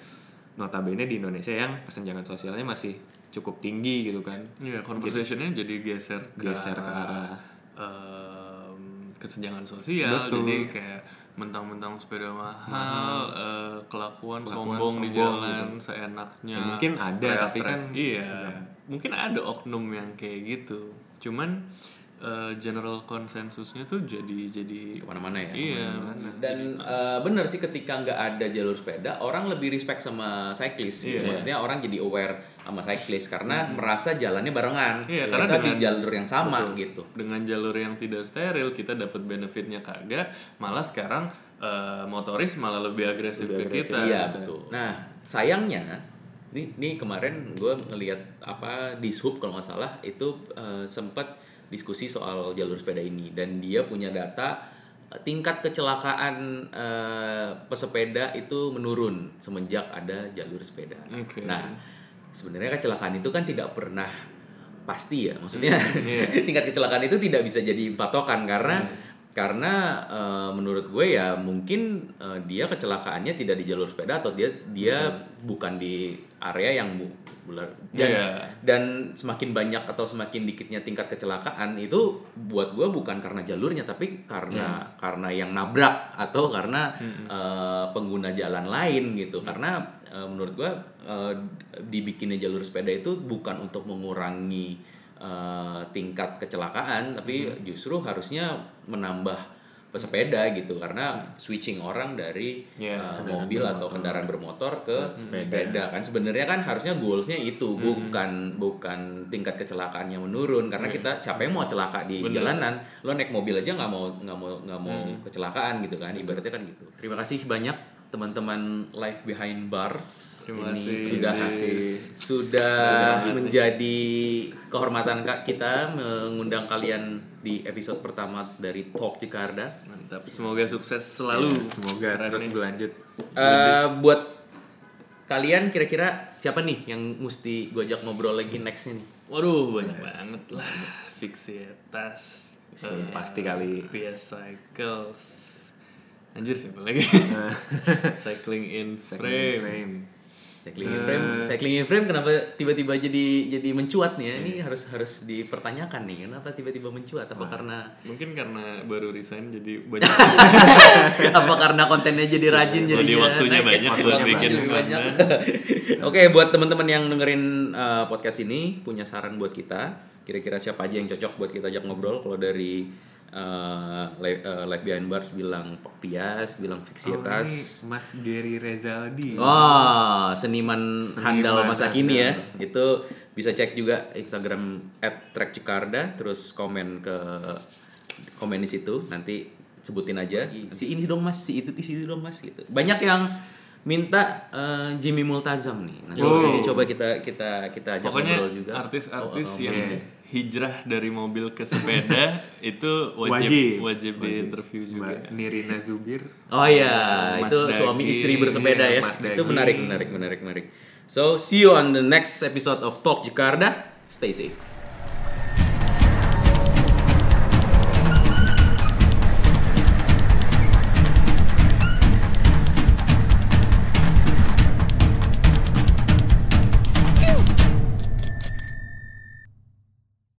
Speaker 3: notabene di Indonesia yang kesenjangan sosialnya masih cukup tinggi gitu kan
Speaker 2: Iya, conversationnya jadi geser ke
Speaker 3: Geser ke arah-
Speaker 2: em, kesenjangan sosial.
Speaker 3: Betul.
Speaker 2: Jadi kayak mentang-mentang sepeda mahal, eh, kelakuan,
Speaker 3: Kelakuan
Speaker 2: sombong, di
Speaker 3: sombong
Speaker 2: jalan seenaknya.
Speaker 3: Ya, mungkin ada, tapi kan-
Speaker 2: iya,
Speaker 3: iya.
Speaker 2: mungkin ada oknum yang kayak gitu. Cuman eh, general konsensusnya tuh jadi jadi
Speaker 1: ke mana-mana ya
Speaker 2: iya.
Speaker 1: dan eh, bener sih ketika nggak ada jalur sepeda orang lebih respect sama cyclist gitu.
Speaker 2: Iya.
Speaker 1: maksudnya orang jadi aware sama cyclist karena merasa jalannya barengan
Speaker 2: Iya, karena
Speaker 1: kita di
Speaker 2: dengan-
Speaker 1: jalur yang sama
Speaker 2: Betul.
Speaker 1: gitu
Speaker 2: dengan jalur yang tidak steril kita dapat benefitnya kagak malah sekarang eh, motoris malah lebih agresif
Speaker 3: Lebih
Speaker 2: ke
Speaker 3: agresif.
Speaker 2: kita
Speaker 1: iya betul nah sayangnya ini ini kemarin gue ngelihat apa di sub kalau nggak salah itu eh, sempat diskusi soal jalur sepeda ini dan dia punya data tingkat kecelakaan eh, pesepeda itu menurun semenjak ada jalur sepeda.
Speaker 2: Oke.
Speaker 1: Nah, sebenarnya kecelakaan itu kan tidak pernah pasti ya. Maksudnya
Speaker 2: iya. (laughs)
Speaker 1: tingkat kecelakaan itu tidak bisa jadi patokan karena karena eh, menurut gue ya mungkin eh, dia kecelakaannya tidak di jalur sepeda atau dia dia bukan di area yang bu- bular dan,
Speaker 2: Iya.
Speaker 1: dan semakin banyak atau semakin dikitnya tingkat kecelakaan itu buat gue bukan karena jalurnya tapi karena karena yang nabrak atau karena eh, pengguna jalan lain gitu. Karena eh, menurut gue eh, dibikinnya jalur sepeda itu bukan untuk mengurangi eh, tingkat kecelakaan tapi justru harusnya menambah pesepeda gitu karena switching orang dari
Speaker 2: Ya,
Speaker 1: eh,
Speaker 3: kendaraan
Speaker 1: mobil atau kendaraan bermotor ke
Speaker 3: sepeda.
Speaker 1: sepeda. Kan sebenarnya kan harusnya goalsnya itu bukan bukan tingkat kecelakaannya menurun karena kita siapa yang mau celaka di
Speaker 2: Bener.
Speaker 1: jalanan lo naik mobil aja nggak mau nggak mau nggak mau kecelakaan gitu kan ibaratnya kan gitu. Terima kasih banyak teman-teman live behind bars
Speaker 2: Terima
Speaker 1: ini
Speaker 2: kasih,
Speaker 1: sudah
Speaker 2: Dis.
Speaker 1: sudah menjadi kehormatan kak kita mengundang kalian di episode pertama dari Talk Jakarta.
Speaker 2: Mantap. Semoga sukses selalu.
Speaker 3: Ya, semoga
Speaker 2: Keren
Speaker 3: terus berlanjut.
Speaker 1: Eh, buat kalian kira-kira siapa nih yang mesti gue ajak ngobrol lagi nextnya nih?
Speaker 2: waduh banyak banget lah. Fixietas eh,
Speaker 3: pasti kali.
Speaker 2: PS Cycles anjir siapa lagi (laughs) Cycling in
Speaker 3: Second
Speaker 2: Frame
Speaker 3: frame.
Speaker 1: Cycling in frame, cycling in frame kenapa tiba-tiba jadi jadi mencuat nih ya? Ini harus harus dipertanyakan nih, kenapa tiba-tiba mencuat? Apa karena
Speaker 2: mungkin karena baru resign jadi banyak (laughs)
Speaker 1: apa karena kontennya jadi rajin
Speaker 2: Jadi
Speaker 1: jadinya
Speaker 2: waktunya
Speaker 1: ya?
Speaker 2: banyak buat bikin
Speaker 1: banyak. (laughs) Oke, buat teman-teman yang dengerin uh, podcast ini punya saran buat kita, kira-kira siapa aja yang cocok buat kita ajak ngobrol? Kalau dari uh, live, uh, Live Behind Bars bilang Pias, bilang
Speaker 3: Oh,
Speaker 1: Fixietas.
Speaker 3: ini Mas Gary Rezaldi.
Speaker 1: Oh, seniman,
Speaker 3: Seniman
Speaker 1: handal masa kini ya.
Speaker 3: handal.
Speaker 1: Itu bisa cek juga Instagram @trackcikarda terus komen ke komen di situ nanti sebutin aja si ini dong Mas, si itu si itu dong Mas gitu. Banyak yang minta eh, Jimmy Multazam nih. Nanti
Speaker 2: Oh.
Speaker 1: nanti coba kita kita kita ajak
Speaker 2: pokoknya
Speaker 1: ngobrol juga.
Speaker 2: artis-artis
Speaker 1: Oh, oh,
Speaker 2: yang
Speaker 3: iya.
Speaker 2: Hijrah dari mobil ke sepeda (laughs) itu wajib
Speaker 3: Wajib.
Speaker 2: wajib, di interview juga
Speaker 3: Mbak Nirina Zubir.
Speaker 1: Oh iya,
Speaker 2: Mas
Speaker 1: itu
Speaker 2: Dagi.
Speaker 1: suami istri bersepeda
Speaker 3: Iya,
Speaker 1: ya.
Speaker 3: Mas
Speaker 1: Itu menarik, menarik, menarik, menarik. So, see you on the next episode of Talk Jakarta. Stay safe.